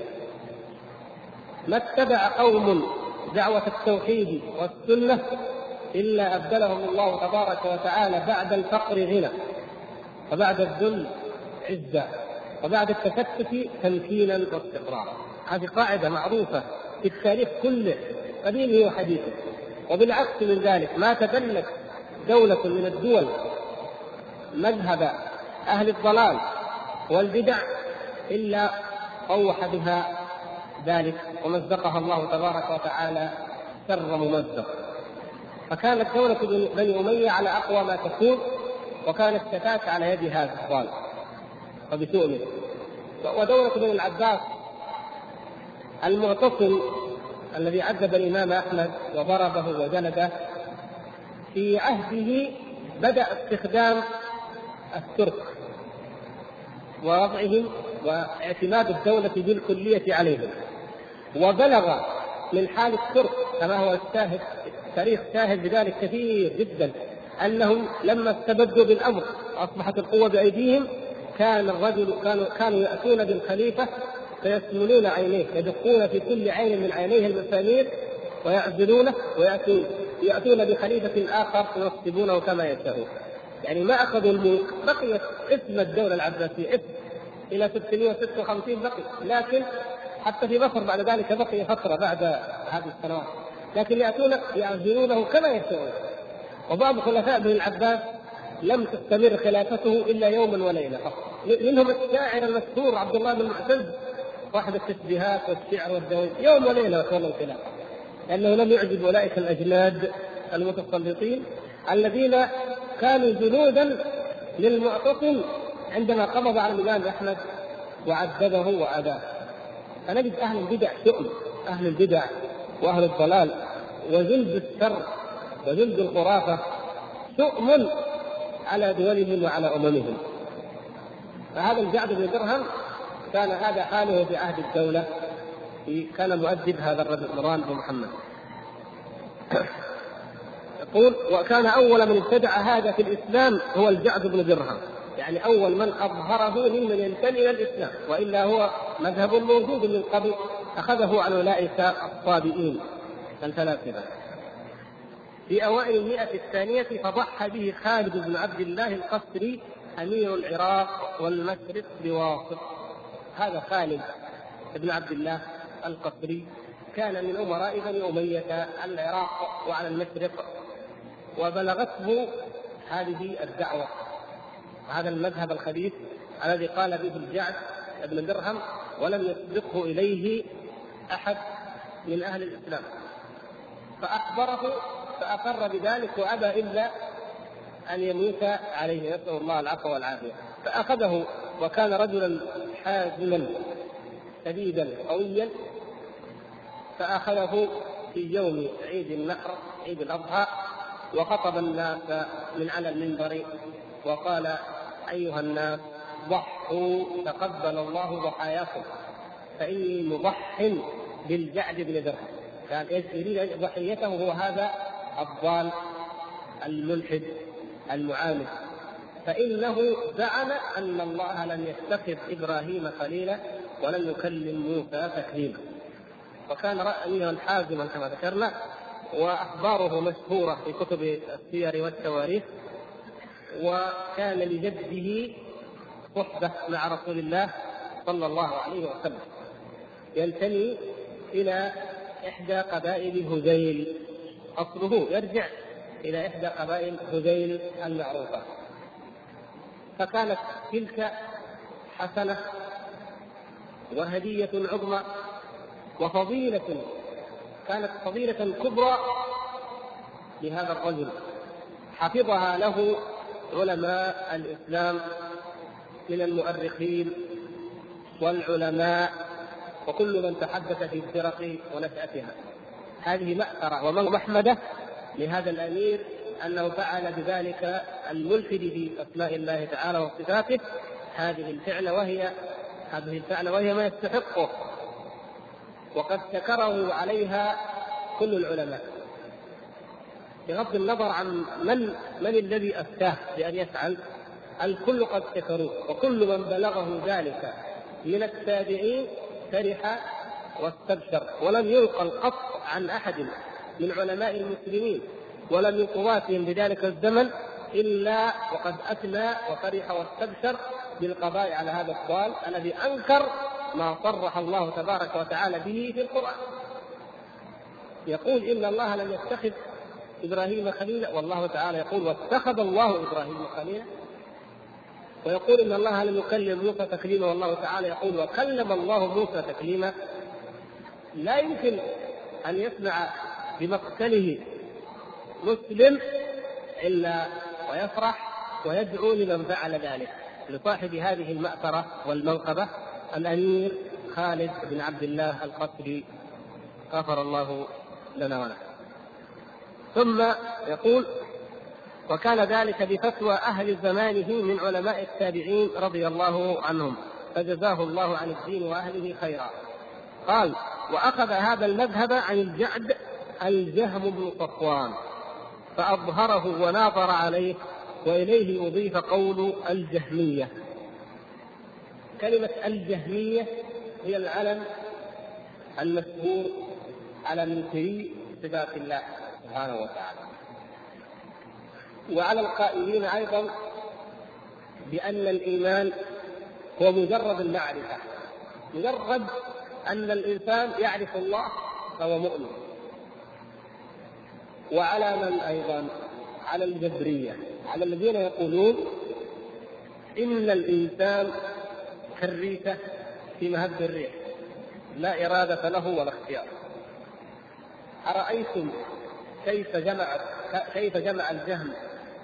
ما اتبع قوم دعوة التوحيد والسنة إلا أبدلهم الله تبارك وتعالى بعد الفقر غنى وبعد الذل عزة وبعد التفتت تمكينا واستقرارا. هذه قاعدة معروفة في التاريخ كله قديمه وحديثه. وبالعكس من ذلك ما تدلت دولة من الدول مذهب أهل الضلال والبدع إلا طوح بها ذلك ومزقها الله تبارك وتعالى شر ممزق. فكانت دولة بني أمية على أقوى ما تكون وكانت شتات على يد هذا الضال وبسؤمه ودولة بني العباس المعتصم الذي عذب الإمام أحمد وضربه وجلده في عهده بدأ استخدام الترك ووضعهم واعتماد الدولة بالكلية عليهم. وبلغ من حال الترك كما هو الشاهد التاريخ شاهد بذلك كثير جدا أنهم لما استبدوا بالأمر أصبحت القوة بأيديهم كان الرجل كانوا كانوا يأتون بالخليفة فيسمنون عينيه يدقون في كل عين من عينيه المسامير ويعزلونه وياتون يأتون بخليفة آخر ينصبونه كما يشاءون. يعني ما أخذوا الملك بقيت اسم الدولة العباسية اسم إلى 656 بقي لكن حتى في مصر بعد ذلك بقي فترة بعد هذه السنوات. لكن ياتون يعزلونه كما يشاءون وبعض خلفاء بن العباس لم تستمر خلافته إلا يوما وليلة فقط. منهم الشاعر المشهور عبد الله بن معتز صاحب التشبيهات والشعر والدوي يوم وليلة وتولى الخلافه لأنه لم يعجب أولئك الأجناد المتسلطين الذين كانوا جنودا للمعتصم عندما قبض على الإمام أحمد وعذبه واداه فنجد أهل البدع شؤم أهل البدع وأهل الضلال وجلد الشر وجلد الخرافه شؤم على دولهم وعلى أممهم. فهذا الجعد بن درهم كان هذا حاله في عهد الدولة كان مؤدب هذا الرجل مروان بن محمد. يقول وكان أول من ابتدع هذا في الإسلام هو الجعد بن درهم. يعني أول من أظهره ممن ينتمي إلى الإسلام وإلا هو مذهب موجود من قبل أخذه عن أولئك الصابئين. الفلاسفه في أوائل المئة الثانية فضحى به خالد بن عبد الله القسري أمير العراق والمشرق بواسط هذا خالد بن عبد الله القسري كان من أمراء بني أمية العراق وعلى المشرق وبلغته هذه الدعوة. هذا المذهب الخبيث الذي قال به الجعد بن درهم ولم يسبقه إليه أحد من أهل الإسلام. فأخبره فأقر بذلك وأبى إلا أن يموت عليه. نسأل الله العفو والعافية. فأخذه وكان رجلا حازما شديدا قويا. فأخذه في يوم عيد النحر عيد الأضحى وخطب الناس من على المنبر وقال أيها الناس ضحوا تقبل الله ضحاياكم. فإني مضح بالجعد بن درهم. كان يريد ضحيته هو هذا الضال الملحد المعاند. فإنه زعم أن الله لم يتخذ إبراهيم خليلا ولم يكلم موسى تكليما. وكان رأيا حازما كما ذكرنا وأخباره مشهورة في كتب السير والتواريخ. وكان لجده صحبة مع رسول الله صلى الله عليه وسلم. ينتمي إلى إحدى قبائل هذيل. أصله يرجع إلى إحدى قبائل هذيل المعروفة. فكانت تلك حسنة وهدية عظمى وفضيلة كانت فضيلة كبرى لهذا الرجل. حفظها له علماء الإسلام من المؤرخين والعلماء وكل من تحدث في الفرق ونشأتها. هذه مأثرة ومحمدة لهذا الأمير أنه فعل بذلك الملحد في أسماء الله تعالى وصفاته. هذه الفعلة وهي هذه الفعلة وهي ما يستحقه. وقد شكره عليها كل العلماء. بغض النظر عن من من الذي أفتاه بأن يفعل الكل قد شكروه وكل من بلغه ذلك من التابعين فرح واستبشر ولم ينقل قط عن أحد من علماء المسلمين ولا من قضاتهم بذلك الزمن إلا وقد أثنى وفرح واستبشر بالقضاء على هذا السؤال الذي أنكر ما صرح الله تبارك وتعالى به في القرآن. يقول إن الله لم يتخذ إبراهيم خليلا والله تعالى يقول واتخذ الله إبراهيم خليلا. ويقول إن الله لم يكلم موسى تكليما. والله تعالى يقول وكلم الله موسى تكليما. لا يمكن أن يسمع بمقتله مسلم إلا ويفرح ويدعو لمن فعل ذلك لصاحب هذه المأثرة والمنقبة الأمير خالد بن عبد الله القصري. غفر الله لنا وله ثم يقول وكان ذلك بفتوى أهل زمانه من علماء التابعين رضي الله عنهم فجزاه الله عن الدين وأهله خيرا. قال وأخذ هذا المذهب عن الجعد الجهم بن صفوان فأظهره وناظر عليه وإليه أضيف قول الجهمية. كلمة الجهمية هي العلم المشهور على منكري صفات الله. سبحانه وتعالى. وعلى القائلين أيضا بأن الإيمان هو مجرد المعرفة. مجرد أن الإنسان يعرف الله فهو مؤمن. وعلى من أيضا؟ على الجبرية. على الذين يقولون إن الإنسان كالريشة في مهب الريح. لا إرادة له ولا اختيار. أرأيتم كيف جمع كيف جمع الجهم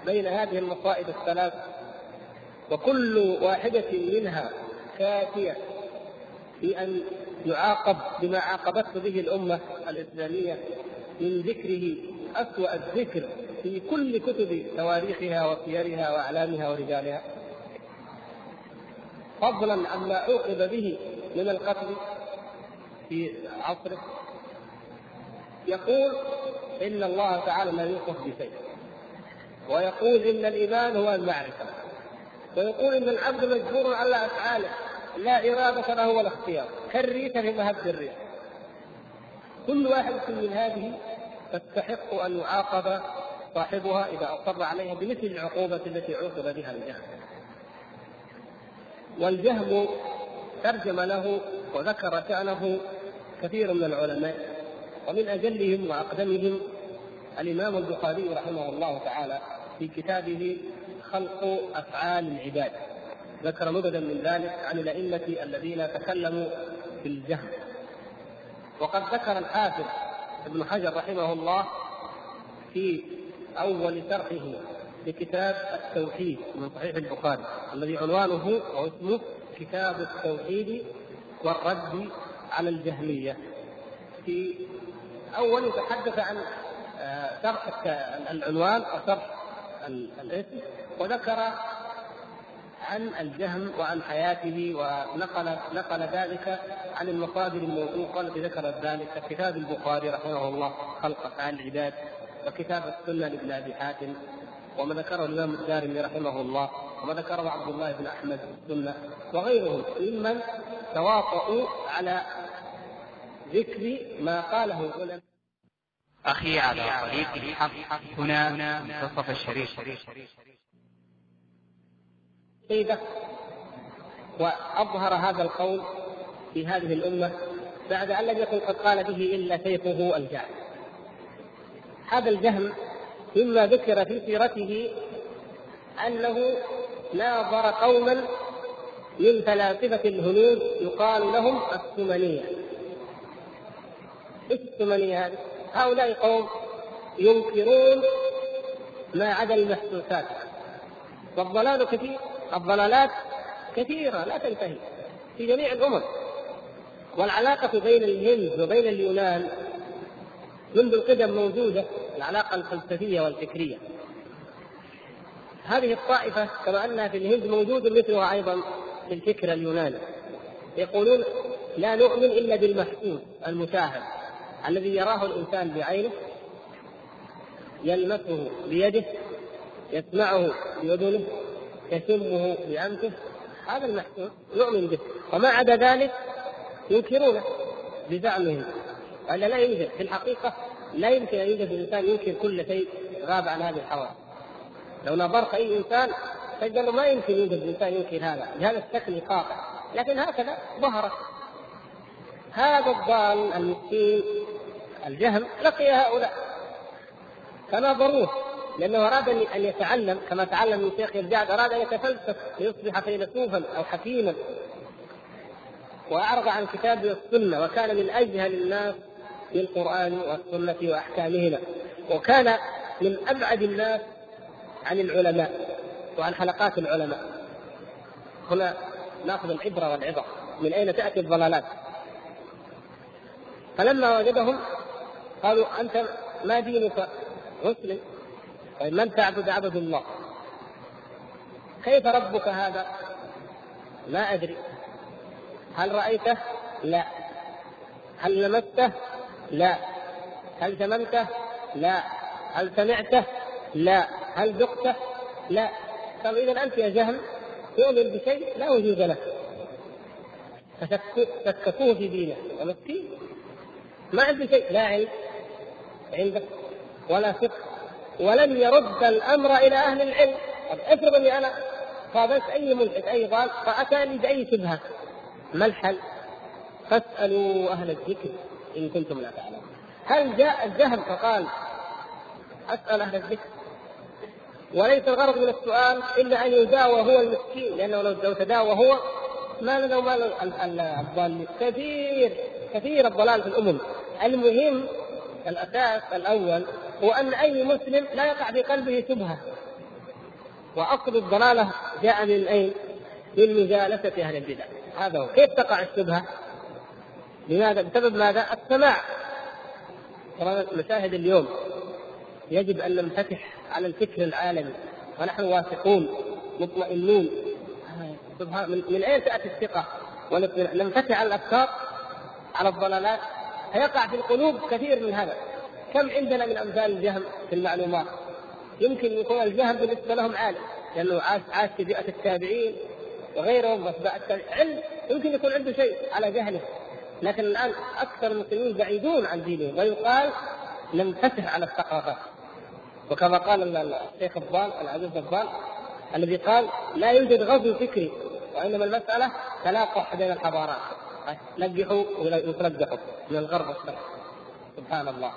بين هذه المصائب الثلاث؟ وكل واحدة منها كافية في أن يعاقب بما عاقبته به الأمة الإسلامية من ذكره أسوأ الذكر في كل كتب تواريخها وسيرها وأعلامها ورجالها. فضلا عما عوقب به من القتل في عصره. يقول إن الله تعالى لا يوصف بشيء. ويقول إن الإيمان هو المعرفة. ويقول إن العبد مجبور على أفعاله. لا إرادة له ولا اختيار. كالريح في مهب الريح. كل واحد من هذه تستحق أن يعاقب صاحبها إذا أصر عليها بمثل العقوبة التي عوقب بها الجهل. والجهم ترجم له وذكر شأنه كثير من العلماء. ومن أجلهم وأقدمهم الإمام البخاري رحمه الله تعالى في كتابه خلق أفعال العباد. ذكر مبدا من ذلك عن الأئمة الذين تكلموا في الجهم وقد ذكر الحافظ ابن حجر رحمه الله في أول شرحه لكتاب التوحيد من صحيح البخاري الذي عنوانه أو اسمه كتاب التوحيد والرد على الجهمية في اول يتحدث عن شرح العنوان أو شرح الاسم وذكر عن الجهم وعن حياته ونقل نقل ذلك عن المصادر الموثوقة التي ذكرت ذلك كتاب البخاري رحمه الله خلق أفعال العباد وكتاب السنة لابن أبي حاتم وما ذكره الإمام الدارمي رحمه الله وما ذكره عبد الله بن أحمد في السنة وغيرهم ممن تواطؤوا على ذكر ما قاله العلماء. أخي على طريق الحق هنا منتصف الشريف. سيدة وأظهر هذا القول في هذه الأمة بعد أن لم يكن قد قال به إلا شيخه الجهل هذا الجهم مما ذكر في سيرته أنه ناظر قوما من فلاسفة الهنود يقال لهم السمنية. إيش السمنية هذه؟ هؤلاء قوم ينكرون ما عدا المحسوسات والضلال كثير. الضلالات كثيرة لا تنتهي. في جميع الأمم. والعلاقة بين الهند وبين اليونان منذ القدم موجودة العلاقة الفلسفية والفكرية. هذه الطائفة كما أنها في الهند موجود مثلها أيضا في الفكر اليوناني. يقولون لا نؤمن إلا بالمحسوس المشاهد. الذي يراه الإنسان بعينه يلمسه بيده يسمعه بأذنه يشمه بأنفه هذا المحسوس نؤمن به. وما عدا ذلك ينكرونه بزعمهم. وإلا لا يوجد في الحقيقة لا يمكن أن يوجد إنسان ينكر كل شيء غاب عن هذه الحواس. لو نظرت أي إنسان تجد ما يمكن يوجد إنسان ينكر هذا بهذا الشكل القاطع. لكن هكذا ظهرت. هذا الضال المسكين الجهم لقي هؤلاء. فناظروه لأنه أراد ان يتعلم كما تعلم من شيخ الجعد أراد أن يتفلسف ليصبح فيلسوفا أو حكيما. وأعرض عن كتاب السنة وكان من أجهل الناس بالقران والسنة وأحكامهما. وكان من أبعد الناس عن العلماء وعن حلقات العلماء. هنا نأخذ العبرة والعظة. من أين تأتي الضلالات؟ فلما وجدهم قالوا أنت ما دينك مسلم؟ طيب من تعبد عبد الله. كيف ربك هذا؟ ما أدري. هل رأيته؟ لا. هل لمسته؟ لا. هل شممته لا. هل سمعته؟ لا. هل ذقته؟ لا. قالوا إذا أنت يا جهل تؤمن بشيء لا وجود له. فشككوه في دينه. ومسكين ما عنده شيء. لا علم. عندك ولا فقه. ولم يرد الأمر إلى أهل العلم. طب افرض اني أنا قابلت أي ملحد أي ضال؟ فأتاني بأي شبهة. ما الحل؟ فاسألوا أهل الذكر إن كنتم لا تعلمون. هل جاء الجهل فقال أسأل أهل الذكر. وليس الغرض من السؤال إلا أن يداوى هو المسكين لأنه لو تداوى هو ما له مال الضالين. كثير كثير الضلال في الأمم. المهم الأساس الأول هو أن أي مسلم لا يقع في قلبه شبهة وأصل الضلالة جاء من أين؟ من مجالسة أهل البدع هذا هو كيف تقع الشبهة؟ لماذا؟ بسبب ماذا؟ السماع ترى المشاهد اليوم يجب أن ننفتح على الفكر العالمي ونحن واثقون مطمئنون من, أين تأتي الثقة؟ وننفتح على الافكار على الضلالات فيقع في القلوب كثير من هذا. كم عندنا من أمثال الجهم في المعلومات؟ يمكن يكون الجهم بالنسبة لهم عالي لأنه عاش عاش في بيئة التابعين وغيرهم وأتباع علم يمكن يكون عنده شيء على جهله لكن الآن أكثر المسلمين بعيدون عن دينهم ويقال ننفتح على الثقافات. وكما قال الشيخ الضال العزيز الضال الذي قال لا يوجد غزو فكري وإنما المسألة تلاقح بين الحضارات. نجحوا ويتنجحوا من الغرب والشرق سبحان الله.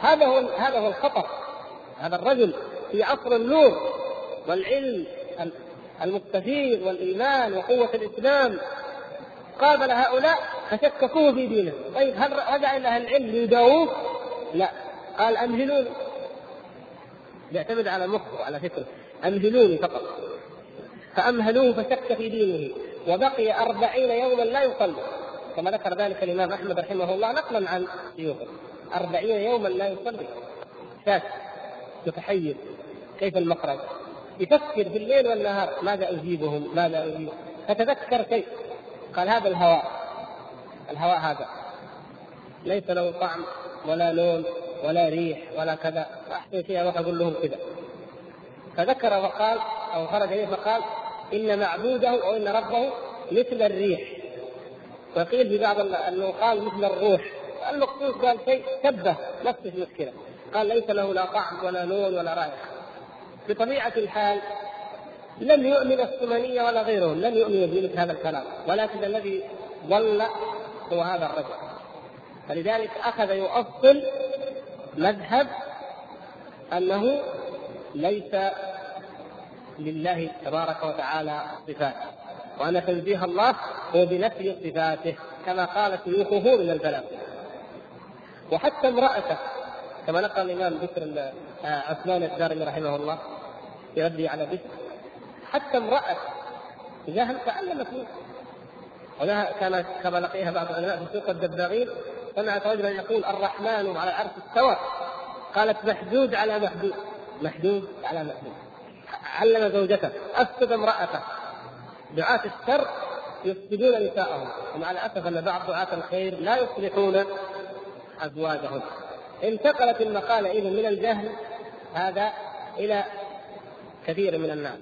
هذا هو هذا هو الخطر. هذا الرجل في عصر النور والعلم المستفيض والإيمان وقوة الإسلام. قابل هؤلاء فشككوه في دينه. طيب هل رجع إلى أهل العلم ليداووه؟ لا. قال أمهلوني. يعتمد على مخه وعلى فكره. أمهلوني فقط. فأمهلوه فشك في دينه. وبقي أربعين يوما لا يصلي. كما ذكر ذلك الإمام أحمد رحمه الله نقلا عن شيوخه أربعين يوما لا يصلي. شاك متحيز كيف المخرج؟ يفكر في الليل والنهار. ماذا أجيبهم؟ ماذا أجيب؟ فتذكر شيء. قال هذا الهواء. الهواء هذا. ليس له طعم ولا لون ولا ريح ولا كذا. احسن شيء أروح أقول لهم كذا. فذكر وقال أو خرج إليه فقال إن معبوده أو ان ربه مثل الريح. وقيل في بعض أنه قال مثل الروح. المقصود قال شيء شبه نفس المشكلة. قال ليس له لا طعم ولا لون ولا رائحة. بطبيعة الحال لم يؤمن السمنية ولا غيرهم لم يؤمنوا بمثل هذا الكلام. ولكن الذي ضل هو هذا الرجل. فلذلك أخذ يؤصل مذهب أنه ليس لله تبارك وتعالى صفات. وأن تنزيه الله هو بنفي صفاته كما قال شيوخه من البلاغ. وحتى امرأته كما نقل الإمام بكر آه، عثمان الدارمي رحمه الله في رده على بكر حتى امرأة جهل تعلمت منه. ولا كان كما لقيها بعض العلماء في سوق الدباغين سمعت رجلا يقول الرحمن على العرش استوى. قالت محدود على محدود. محدود على محدود. علم زوجته أفسد امرأته. دعاة الشر يفسدون نساءهم. ومع الاسف أن بعض دعاة الخير لا يصلحون أزواجهم. انتقلت المقالة إذا من الجهل هذا إلى كثير من الناس.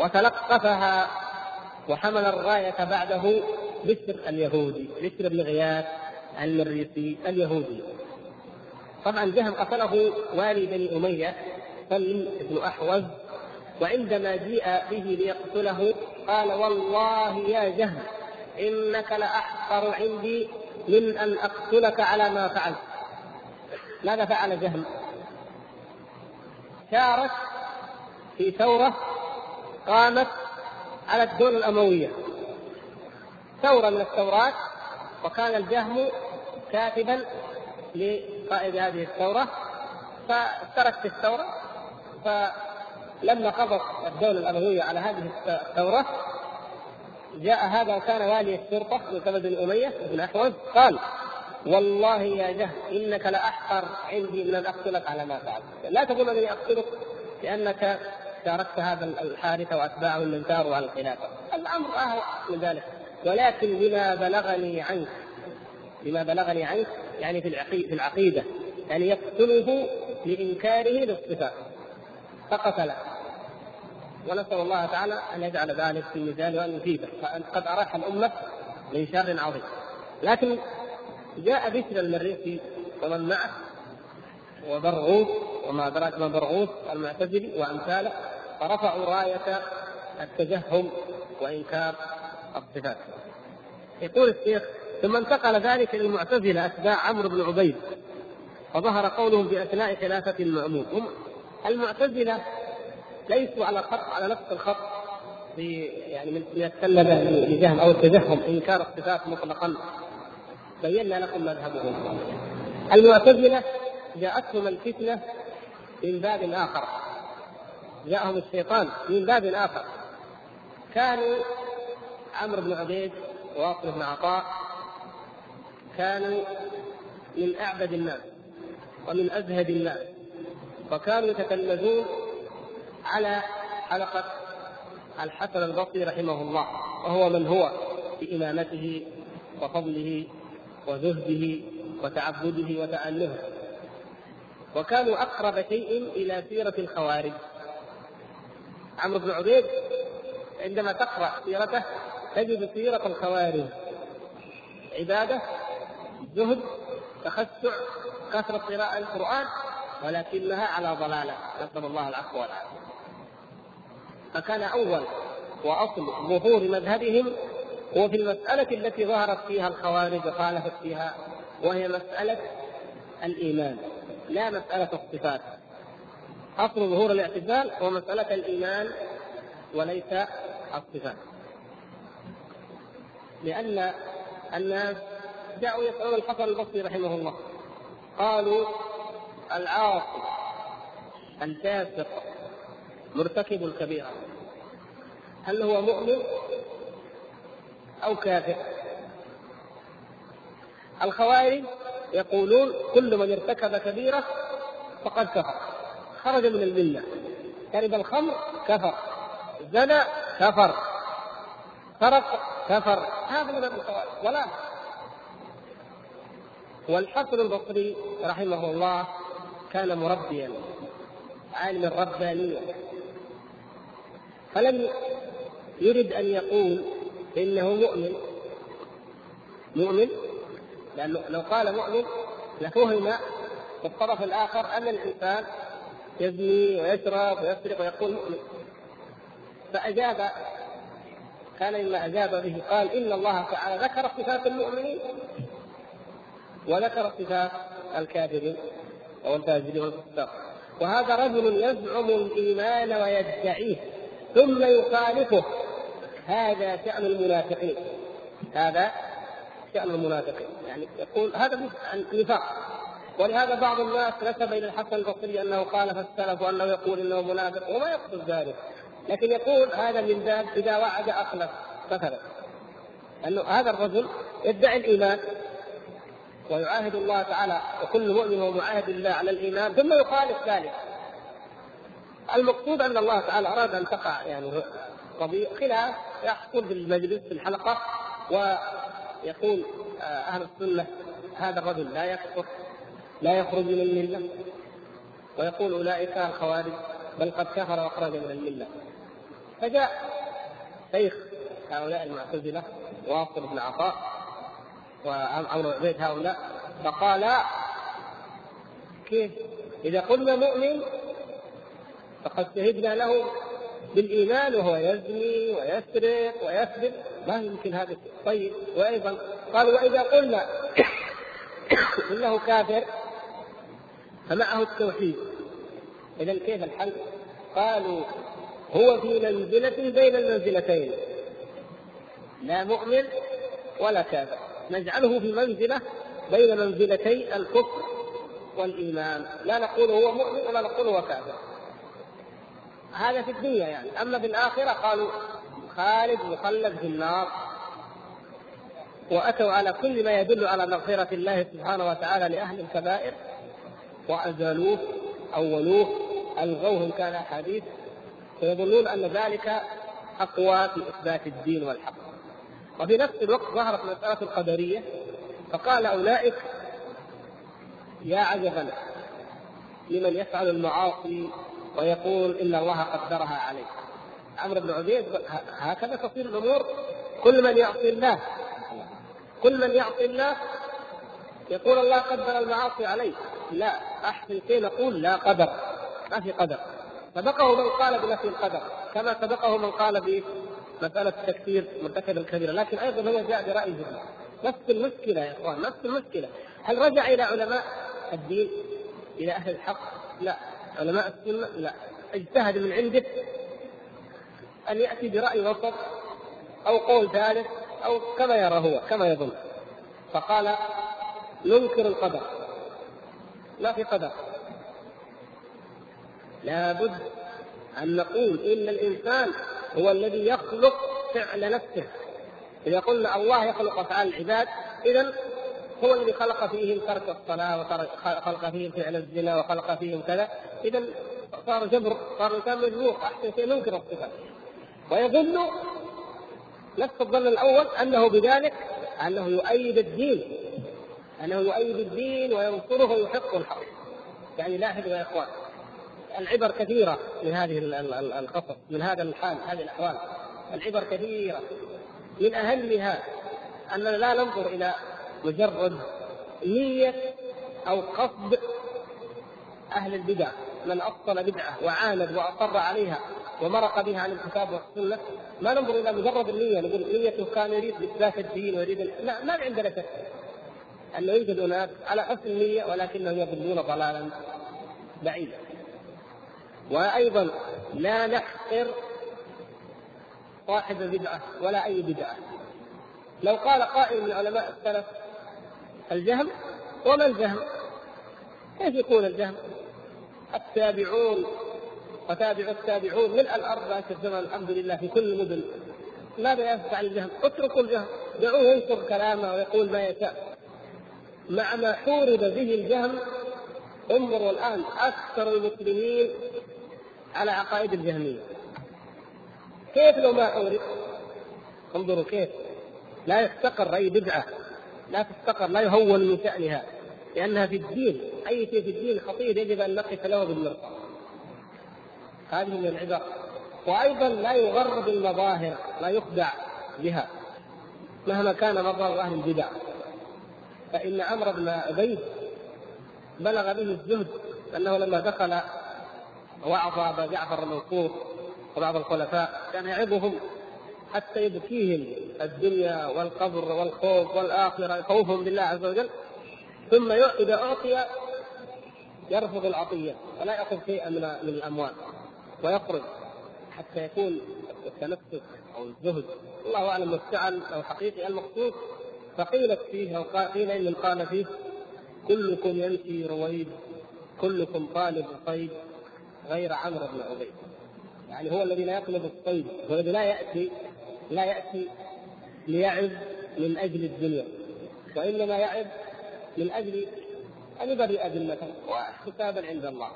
وتلقفها وحمل الراية بعده بشر اليهودي بشر بن غياث المريسي اليهودي. طبعا جهم قتله والي بني أمية سلم بن أحوز وعندما جيء به ليقتله قال والله يا جهم إنك لأحقر عندي من أن أقتلك على ما فعلت ماذا فعل جهم؟ شارك في ثورة قامت على الدولة الأموية ثورة من الثورات وكان الجهم كاتبا لقائد هذه الثورة فترك في الثورة فلما قضت الدولة الأموية على هذه الثورة. جاء هذا وكان والي الشرطة من بن أمية بن أحوز قال والله يا جهل إنك لأحقر عندي من أن أقتلك على ما فعلت. لا تقول أنني أقتلك لأنك شاركت هذا الحادث وأتباعه من ثاروا على الخلافة، الأمر أهون من ذلك، ولكن بما بلغني عنك بما بلغني عنك يعني في العقيدة, في العقيدة يعني يقتله لإنكاره للصفات فقتله. ونسأل الله تعالى أن يجعل ذلك في الميزان وأن يثيبه قد أراح الأمة من شر عظيم. لكن جاء بشر المريسي ومن معه وبرغوث وما أدراك ما برغوث المعتزلي وأمثاله فرفعوا راية التجهم وإنكار الصفات. يقول الشيخ ثم انتقل ذلك للمعتزلة أتباع عمرو بن عبيد وظهر قولهم في أثناء خلافة المأمون. هم المعتزلة ليسوا على خط على نفس الخط يعني من يتسلب لجهم أو التجهم إنكار الصفات مطلقا. بينا لكم مذهبهم. المعتزلة جاءتهم الفتنة من باب آخر. جاءهم الشيطان من باب آخر. كانوا عمرو بن عبيد وواصل بن عطاء كانوا من أعبد الناس ومن أزهد الناس وكانوا يتكلمون على حلقة الحسن البصري رحمه الله وهو من هو بإمامته وفضله وزهده وتعبده وتألهه وكانوا أقرب شيء إلى سيرة الخوارج. عمرو بن عبيد عندما تقرأ سيرته تجد سيرة الخوارج. عبادة زهد تخشع كثرة قراءة القرآن ولكنها على ضلالة. نسأل الله العفو والعافية. فكان أول وأصل ظهور مذهبهم هو في المسألة التي ظهرت فيها الخوارج وخالفت فيها وهي مسألة الإيمان لا مسألة الصفات. أصل ظهور الاعتزال هو مسألة الإيمان وليس الصفات. لأن الناس جاءوا يسألون الحسن البصري رحمه الله قالوا العاصي الفاسق مرتكب الكبيرة. هل هو مؤمن أو كافر؟ الخوارج يقولون كل من ارتكب كبيرة فقد كفر. خرج من الملة. شرب الخمر كفر. زنى كفر. سرق كفر. هذا من الخوارج. ولا. والحسن البصري رحمه الله كان مربيا عالما ربانيا. فلم يرد أن يقول إنه مؤمن. مؤمن؟ لأنه لو قال مؤمن لفهم في الطرف الآخر أن الإنسان يزني ويشرب ويسرق ويقول مؤمن. فأجاب كان مما أجاب به قال إن الله تعالى ذكر صفات المؤمنين وذكر صفات الكافرين أو الفاجرين والفساق. وهذا رجل يزعم الإيمان ويدعيه ثم يخالفه. هذا شأن المنافقين. هذا شأن المنافقين. يعني يقول هذا نفاق ولهذا بعض الناس نسب إلى الحسن البصري أنه خالف السلف وأنه يقول إنه منافق وما يقصد ذلك. لكن يقول هذا من باب إذا وعد أخلف مثلا انه هذا الرجل يدعي الإيمان ويعاهد الله تعالى وكل مؤمن هو معاهد الله على الإيمان ثم يخالف ذلك. المقصود أن الله تعالى أراد أن تقع يعني قضيه خلاف. يحصل في المجلس في الحلقة ويقول آه، أهل السنة هذا الرجل لا يكفر لا يخرج من الملة. ويقول أولئك الخوارج بل قد كفر وأخرج من الملة. فجاء شيخ هؤلاء المعتزلة واصل بن عطاء وعمرو عبيد هؤلاء فقال كيف؟ إذا قلنا مؤمن فقد شهدنا له بالإيمان وهو يزني ويسرق ويكذب. ما يمكن هذا طيب وأيضا قال وإذا قلنا <coughs> إنه كافر فمعه التوحيد. إذا كيف الحل؟ قالوا هو في منزلة بين المنزلتين. لا مؤمن ولا كافر. نجعله في منزلة بين منزلتي الكفر والإيمان. لا نقول هو مؤمن ولا نقول هو كافر. هذا في الدنيا يعني. أما في الآخرة قالوا خالد مخلد في النار. وأتوا على كل ما يدل على مغفرة الله سبحانه وتعالى لأهل الكبائر. وأزالوه اولوه ألغوه إن كان حديث. فيظنون أن ذلك أقوى في إثبات الدين والحق. وفي نفس الوقت ظهرت مسألة القدرية. فقال أولئك يا عجبا لمن يفعل المعاصي ويقول إن الله قدرها عليه عمرو بن عبيد هكذا تصير الأمور. كل من يعصي الله كل من يعصي الله يقول الله قدر المعاصي عليه لا أحسن شيء نقول لا قدر ما في قدر. سبقه من قال بنفي القدر كما سبقه من قال بمسألة تكفير مرتكب الكبيرة لكن أيضا هو جاء برأيه نفس المشكلة يا إخوان نفس المشكلة. هل رجع إلى علماء الدين إلى أهل الحق؟ لا. علماء السنة لا اجتهد من عنده أن يأتي برأي وسط أو قول ثالث أو كما يرى هو كما يظن. فقال ننكر القدر. لا في قدر. لابد أن نقول إن الإنسان هو الذي يخلق فعل نفسه. إذا قلنا الله يخلق أفعال العباد إذا هو الذي خلق فيهم ترك الصلاة وخلق فيهم فعل الزنا وخلق فيهم كذا. إذا صار جبر صار الإنسان مجبور. أحسن شيء ننكر الصفات ويظن نفس الظن الأول أنه بذلك أنه يؤيد الدين. أنه يؤيد الدين وينصره ويحق الحق. يعني لاحظوا يا إخوان. العبر كثيرة من هذه القصص من هذا الحال هذه الأحوال. العبر كثيرة. من أهمها أننا لا ننظر إلى مجرد نية أو قصد أهل البدع. من أصل بدعة وعاند وأصر عليها ومرق بها عن الكتاب والسنة ما ننظر إلى مجرد النية نقول نيته كان يريد إثبات الدين ويريد لا ما عندنا شك أنه يوجد أناس على حسن النية ولكنهم يضلون ضلالا بعيدا. وأيضا لا نحقر صاحب بدعة ولا أي بدعة. لو قال قائل من علماء السلف الجهم وما الجهم؟ كيف يكون الجهم؟ التابعون وتابعوا التابعون ملء الأرض ذاك الزمن الحمد لله في كل المدن ماذا يفعل الجهم؟ اتركوا الجهم دعوه ينشر كلامه ويقول ما يشاء مع ما حورب به الجهم انظروا الآن أكثر المسلمين على عقائد الجهمية كيف لو ما حورب؟ انظروا كيف لا يستقر أي بدعة لا تستقر لا يهون من شأنها لأنها في الدين أي شيء في الدين خطير يجب أن نقف له بالمرصاد هذه من العبر. وأيضا لا يغر بالمظاهر لا يخدع بها. مهما كان مظهر أهل البدع. فإن عمرو بن ابي بلغ به الزهد أنه لما دخل وعظ ابا جعفر المنصور وبعض الخلفاء كان يعظهم حتى يبكيهم الدنيا والقبر والخوف والآخرة خوفهم بالله عز وجل. ثم إذا أعطي يرفض العطية ولا يأخذ شيئا من من الأموال ويقرض. حتى يكون التنفس أو الزهد الله أعلم مفتعل أو حقيقي المقصود. فقيلت فيه أو قيل إن قال فيه كلكم يمشي رويد كلكم طالب صيد غير عمرو بن عبيد. يعني هو الذي لا يطلب الصيد هو الذي لا يأتي لا يأتي ليعب من أجل الدنيا وإنما يعب من أجل أن يبرئ ذمته وحسابا عند الله.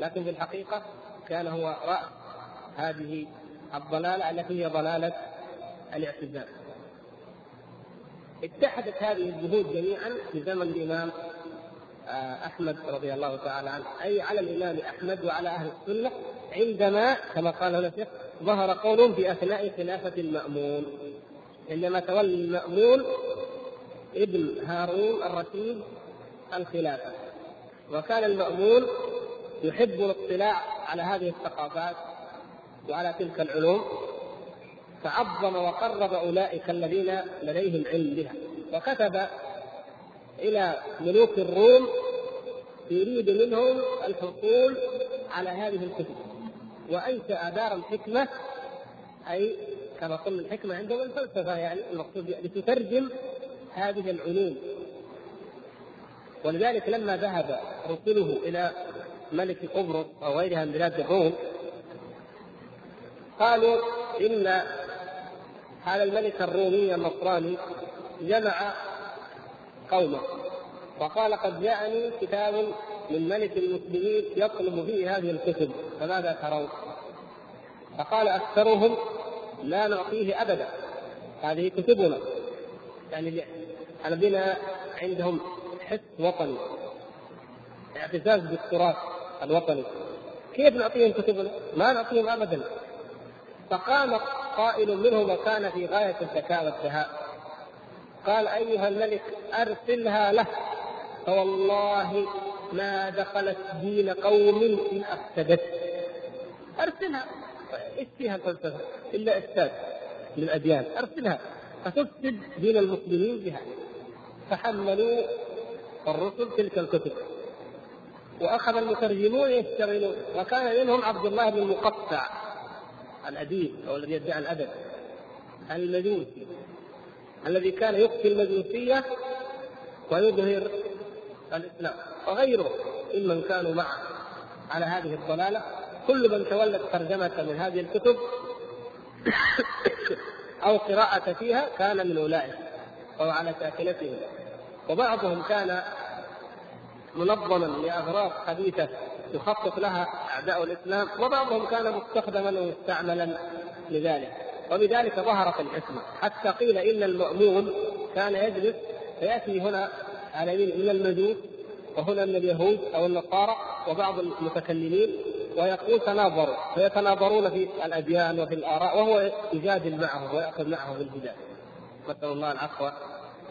لكن في الحقيقة كان هو رأس هذه الضلالة التي هي ضلالة الاعتزال. اتحدت هذه الجهود جميعا في زمن الإمام آه، أحمد رضي الله تعالى عنه. أي على الإمام أحمد وعلى أهل السنة عندما كما قال هنا الشيخ ظهر قول في أثناء خلافة المأمون. عندما تولي المأمون ابن هارون الرشيد الخلافة. وكان المأمون يحب الاطلاع على هذه الثقافات وعلى تلك العلوم فعظم وقرب أولئك الذين لديهم علم بها. وكتب إلى ملوك الروم يريد منهم الحصول على هذه الكتب وانشا دار الحكمة أي كما قلنا الحكمة عندهم الفلسفة يعني المقصود لتترجم هذه العلوم. ولذلك لما ذهب رسله إلى ملك قبرص أو غيرها من بلاد الروم قالوا إن هذا الملك الرومي النصراني جمع قومه وقال قد جاءني كتاب من ملك المسلمين يطلب فيه هذه الكتب فماذا ترون؟ فقال أكثرهم لا نعطيه أبدا. هذه كتبنا. يعني الذين عندهم حس وطني اعتزاز بالتراث الوطني. كيف نعطيهم كتبنا؟ ما نعطيهم ابدا. فقام قائل منهم وكان في غاية الذكاء والدهاء قال أيها الملك أرسلها له فوالله ما دخلت دين قوم إن افسدت أرسلها. إيش فيها الفلسفه الا افساد للاديان أرسلها. فتفسد دين المسلمين بها. فحملوا الرسل تلك الكتب. وأخذ المترجمون يشتغلون. وكان منهم عبد الله بن المقطع الأديب أو الذي يدعي الأدب المجوسي. الذي كان يخفي المجوسيه ويظهر الإسلام. وغيره ممن كانوا معه على هذه الضلالة كل من تولت ترجمة من هذه الكتب <coughs> أو قراءة فيها كان من أولئك أو على شاكلتهم وبعضهم كان منظما لأغراض خبيثه يخطط لها أعداء الإسلام وبعضهم كان مستخدما ومستعملا لذلك. وبذلك ظهرت الحكمة. حتى قيل إن المأمون كان يجلس فيأتي هنا على يمين من المجوس وهنا من اليهود أو النصارى وبعض المتكلمين ويقول تناظروا فيتناظرون في الأديان وفي الآراء وهو يجادل معهم ويأخذ معهم بالجدال نسأل الله العفو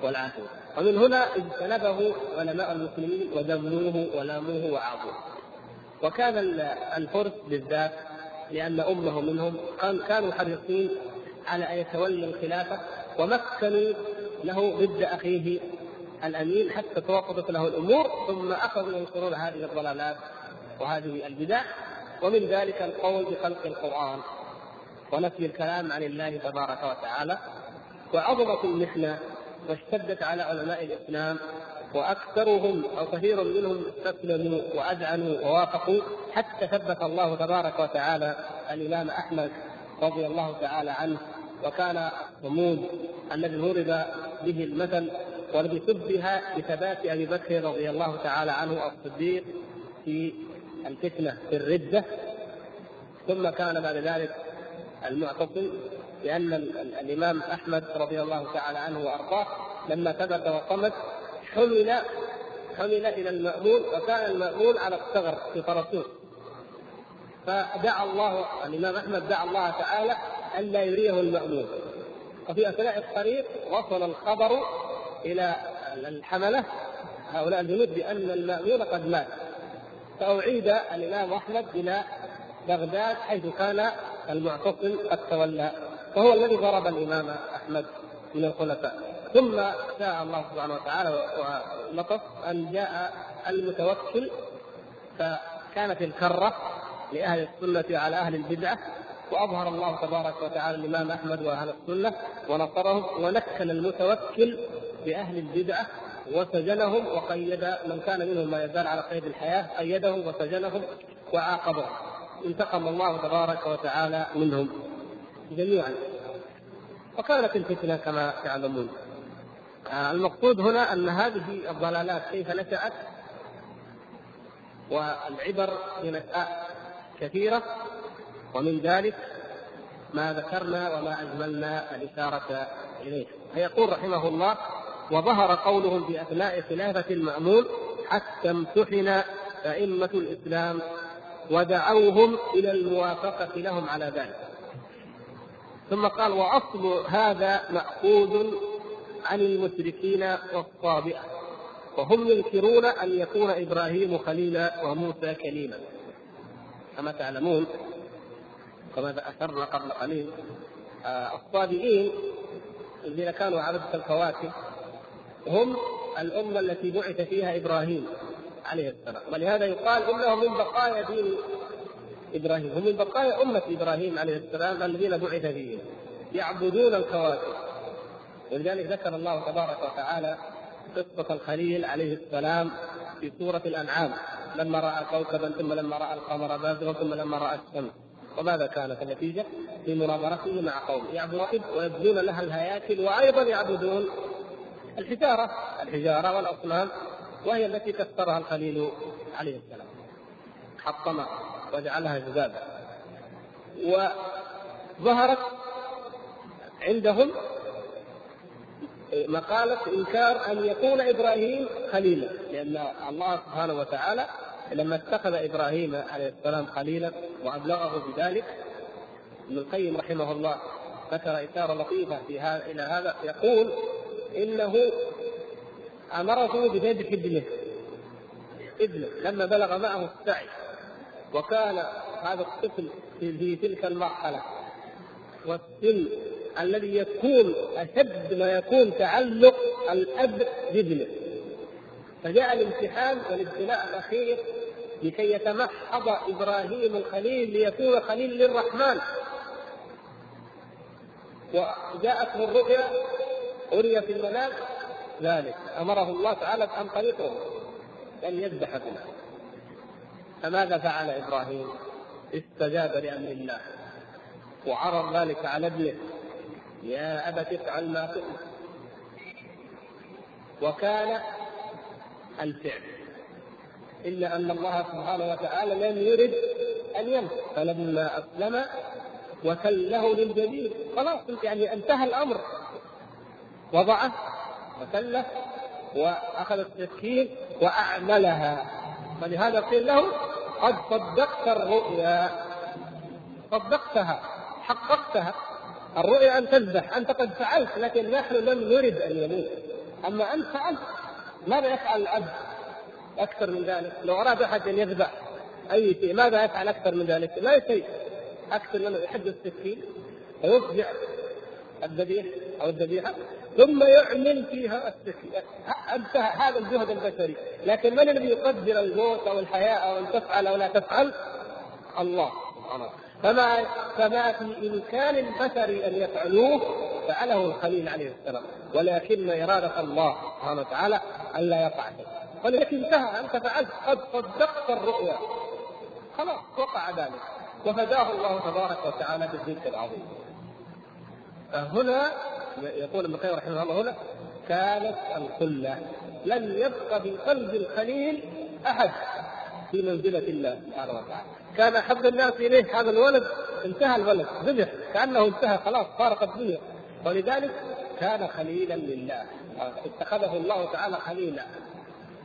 والعافية. ومن هنا اجتنبه علماء المسلمين وذموه ولاموه وعاظوه وكان الفرس بالذات لأن أمه منهم كانوا حريصين على أن يتولى الخلافة ومكنوا له ضد أخيه الأمين حتى توقفت له الأمور ثم أخذوا ينشرون هذه الضلالات وهذه البدع ومن ذلك القول بخلق القرآن ونفي الكلام عن الله تبارك وتعالى وعظمت المحنه واشتدت على علماء الإسلام وأكثرهم أو كثير منهم استسلموا وأذعنوا ووافقوا حتى ثبت الله تبارك وتعالى الإمام أحمد رضي الله تعالى عنه. وكان الصمود الذي ضرب به المثل والذي شبه بثبات أبي بكر رضي الله تعالى عنه الصديق في الفتنة في الردة. ثم كان بعد ذلك المعتصم لأن الإمام أحمد رضي الله تعالى عنه وأرضاه لما ثبت وصمت حمل حمل إلى المأمون وكان المأمون على الثغر في طرسوس فدعا الله الإمام أحمد دعا الله تعالى الا يريه المأمون. وفي أثناء الطريق وصل الخبر إلى الحملة. هؤلاء الجنود بأن المأمون قد مات. فأعيد الإمام أحمد إلى بغداد حيث كان المعتصم قد تولى وهو الذي ضرب الإمام أحمد من الخلفاء. ثم شاء الله سبحانه وتعالى ولطف أن جاء المتوكل فكانت الكرة لأهل السنة على أهل البدعة وأظهر الله تبارك وتعالى الإمام أحمد وأهل السنة ونصرهم ونكل المتوكل بأهل البدعة وسجنهم وقيد من كان منهم ما يزال على قيد الحياة قيدهم وسجنهم وعاقبهم انتقم الله تبارك وتعالى منهم جميعا. وكانت الفتنة كما تعلمون. المقصود هنا أن هذه الضلالات كيف نشأت؟ والعبر نشأة كثيرة ومن ذلك ما ذكرنا وما أجملنا الإشارة إليه. فيقول رحمه الله وظهر قولهم في اثناء خلافة المأمون حتى امتحن أئمة الإسلام ودعوهم إلى الموافقة لهم على ذلك. ثم قال وأصل هذا مأخوذ عن المشركين والصابئة وهم ينكرون أن يكون إبراهيم خليلا وموسى كليما كما تعلمون كما اشرنا قبل قليل آه، الصابئين الذين كانوا عبدة الكواكب هم الأمة التي بعث فيها إبراهيم عليه السلام. ولهذا يقال إنهم من بقايا دين إبراهيم هم من بقايا أمة إبراهيم عليه السلام الذين بعث فيهم يعبدون الكواكب. ولذلك ذكر الله تبارك وتعالى قصة الخليل عليه السلام في سورة الأنعام. لما رأى كوكبا ثم لما رأى القمر بازغا ثم لما رأى الشمس. وماذا كانت النتيجة؟ في مناظرته مع قوم يعبدون ويبذلون لها الهياكل وأيضا يعبدون الحجارة الحجارة والأصنام وهي التي كسرها الخليل عليه السلام. حطمها وجعلها جذابا. وظهرت عندهم مقالة إنكار أن يكون إبراهيم خليلا لأن الله سبحانه وتعالى لما اتخذ إبراهيم عليه السلام خليلا وأبلغه بذلك ابن القيم رحمه الله ذكر إشارة لطيفة في هذا إلى هذا يقول إنه أمره بذبح ابنه ابنه لما بلغ معه السعي وكان هذا الطفل في تلك المرحلة والسن الذي يكون أشد ما يكون تعلق الأب بابنه. فجاء الامتحان والابتلاء الأخير لكي يتمحض إبراهيم الخليل ليكون خليل للرحمن. وجاءته الرؤيا أري في المنام ذلك. أمره الله تعالى عن طريقه أن يذبح ابنه. فماذا فعل إبراهيم؟ استجاب لأمر الله وعرض ذلك على ابنه. يا أبت افعل ما تؤمر وكان الفعل. إلا أن الله سبحانه وتعالى لم يرد أن يمت فلما أسلم وكله للجميل خلاص يعني انتهى الأمر. وضعه وكله وأخذ التسكين وأعملها. فلهذا قيل له قد صدقت الرؤيا. صدقتها حققتها. الرؤيا أن تذبح أنت قد فعلت لكن نحن لم نرد ان يموت أما أنت فعلت ماذا يفعل الأب أكثر من ذلك؟ لو أراد أحد أن يذبح أي شيء ماذا يفعل أكثر من ذلك؟ لا شيء أكثر من يحد السكين ويضجع الذبيح أو الذبيحة ثم يعمل فيها السكين. انتهى هذا الجهد البشري. لكن من الذي يقدر الموت أو الحياة أو ان تفعل أو لا تفعل؟ الله سبحانه فما فما في إمكان البشر أن يفعلوه فعله الخليل عليه السلام. ولكن إرادة الله سبحانه وتعالى ألا يقع شيء ولكن انتهى أنت فعلت. قد صدقت الرؤيا. خلاص وقع ذلك. وفداه الله تبارك وتعالى بالذكر العظيم. فهنا يقول ابن القيم رحمه الله هنا كانت الخلة لم يبق في قلب الخليل أحد. في منزلة الله سبحانه وتعالى. كان أحب الناس إليه هذا الولد انتهى الولد ذبح كأنه انتهى خلاص فارق الدنيا. ولذلك كان خليلا لله. اتخذه الله تعالى خليلا.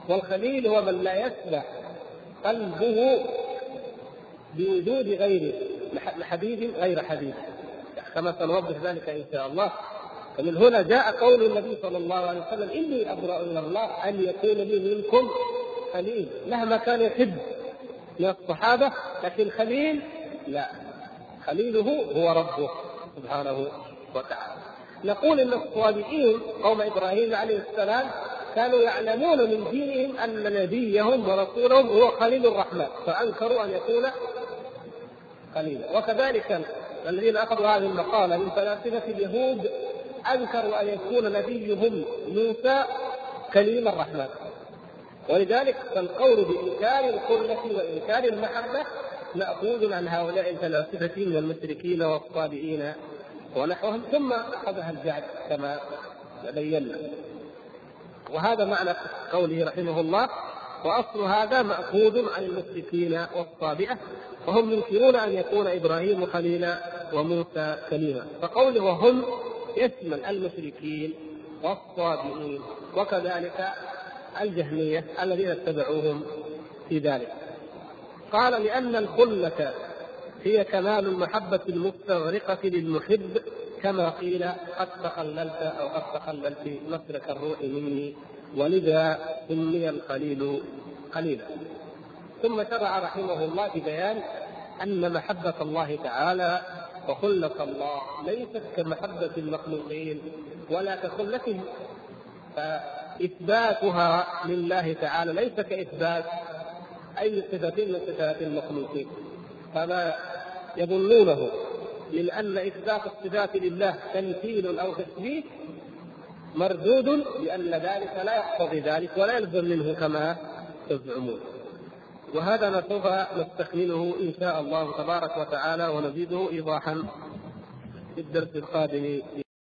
والخليل هو من لا يسمح قلبه بوجود غيره لحبيب غير حبيب كما سنوضح ذلك إن شاء الله. فمن هنا جاء قول النبي صلى الله عليه وسلم إني أبرأ إلى الله أن يكون لي منكم خليل مهما كان يحب من الصحابة لكن خليل لا. خليله هو ربه سبحانه وتعالى. نقول إن الصالحين قوم إبراهيم عليه السلام كانوا يعلمون من دينهم أن نبيهم ورسولهم هو خليل الرحمن فأنكروا أن يكون خليلا. وكذلك الذين أخذوا هذه المقالة من فلاسفة اليهود أنكروا أن يكون نبيهم موسى كليم الرحمن. ولذلك فالقول بإنكار الخله وإنكار المحبة ماخوذ عن هؤلاء الفلاسفة من المشركين والصابئين ونحوهم ثم أخذها الجعد كما بينا وهذا معنى قوله رحمه الله وأصل هذا مأخوذ عن المشركين والصابئة وهم ينكرون أن يكون إبراهيم خليلا وموسى كليما فقوله وهم يشمل المشركين والصابئين وكذلك الجهمية الذين اتبعوهم في ذلك. قال لأن الخلة هي كمال المحبه المستغرقة للمحب كما قيل قد تخللت أو قد تخللت مسلك الروح مني ولذا سمي الخليل خليلا ثم شرع رحمه الله في بيان أن محبة الله تعالى وخلة الله ليست كمحبة المخلوقين ولا كخلتهم. فإثباتها لله تعالى ليس كإثبات أي صفة من صفات المخلوقين. فما يظنونه من أن إثبات الصفات لله تمثيل أو تشبيه مردود لأن ذلك لا يقتضي ذلك ولا يلزم منه كما تزعمون. وهذا ما سوف نستكمله إن شاء الله تبارك وتعالى ونزيده ايضاحا في الدرس القادم.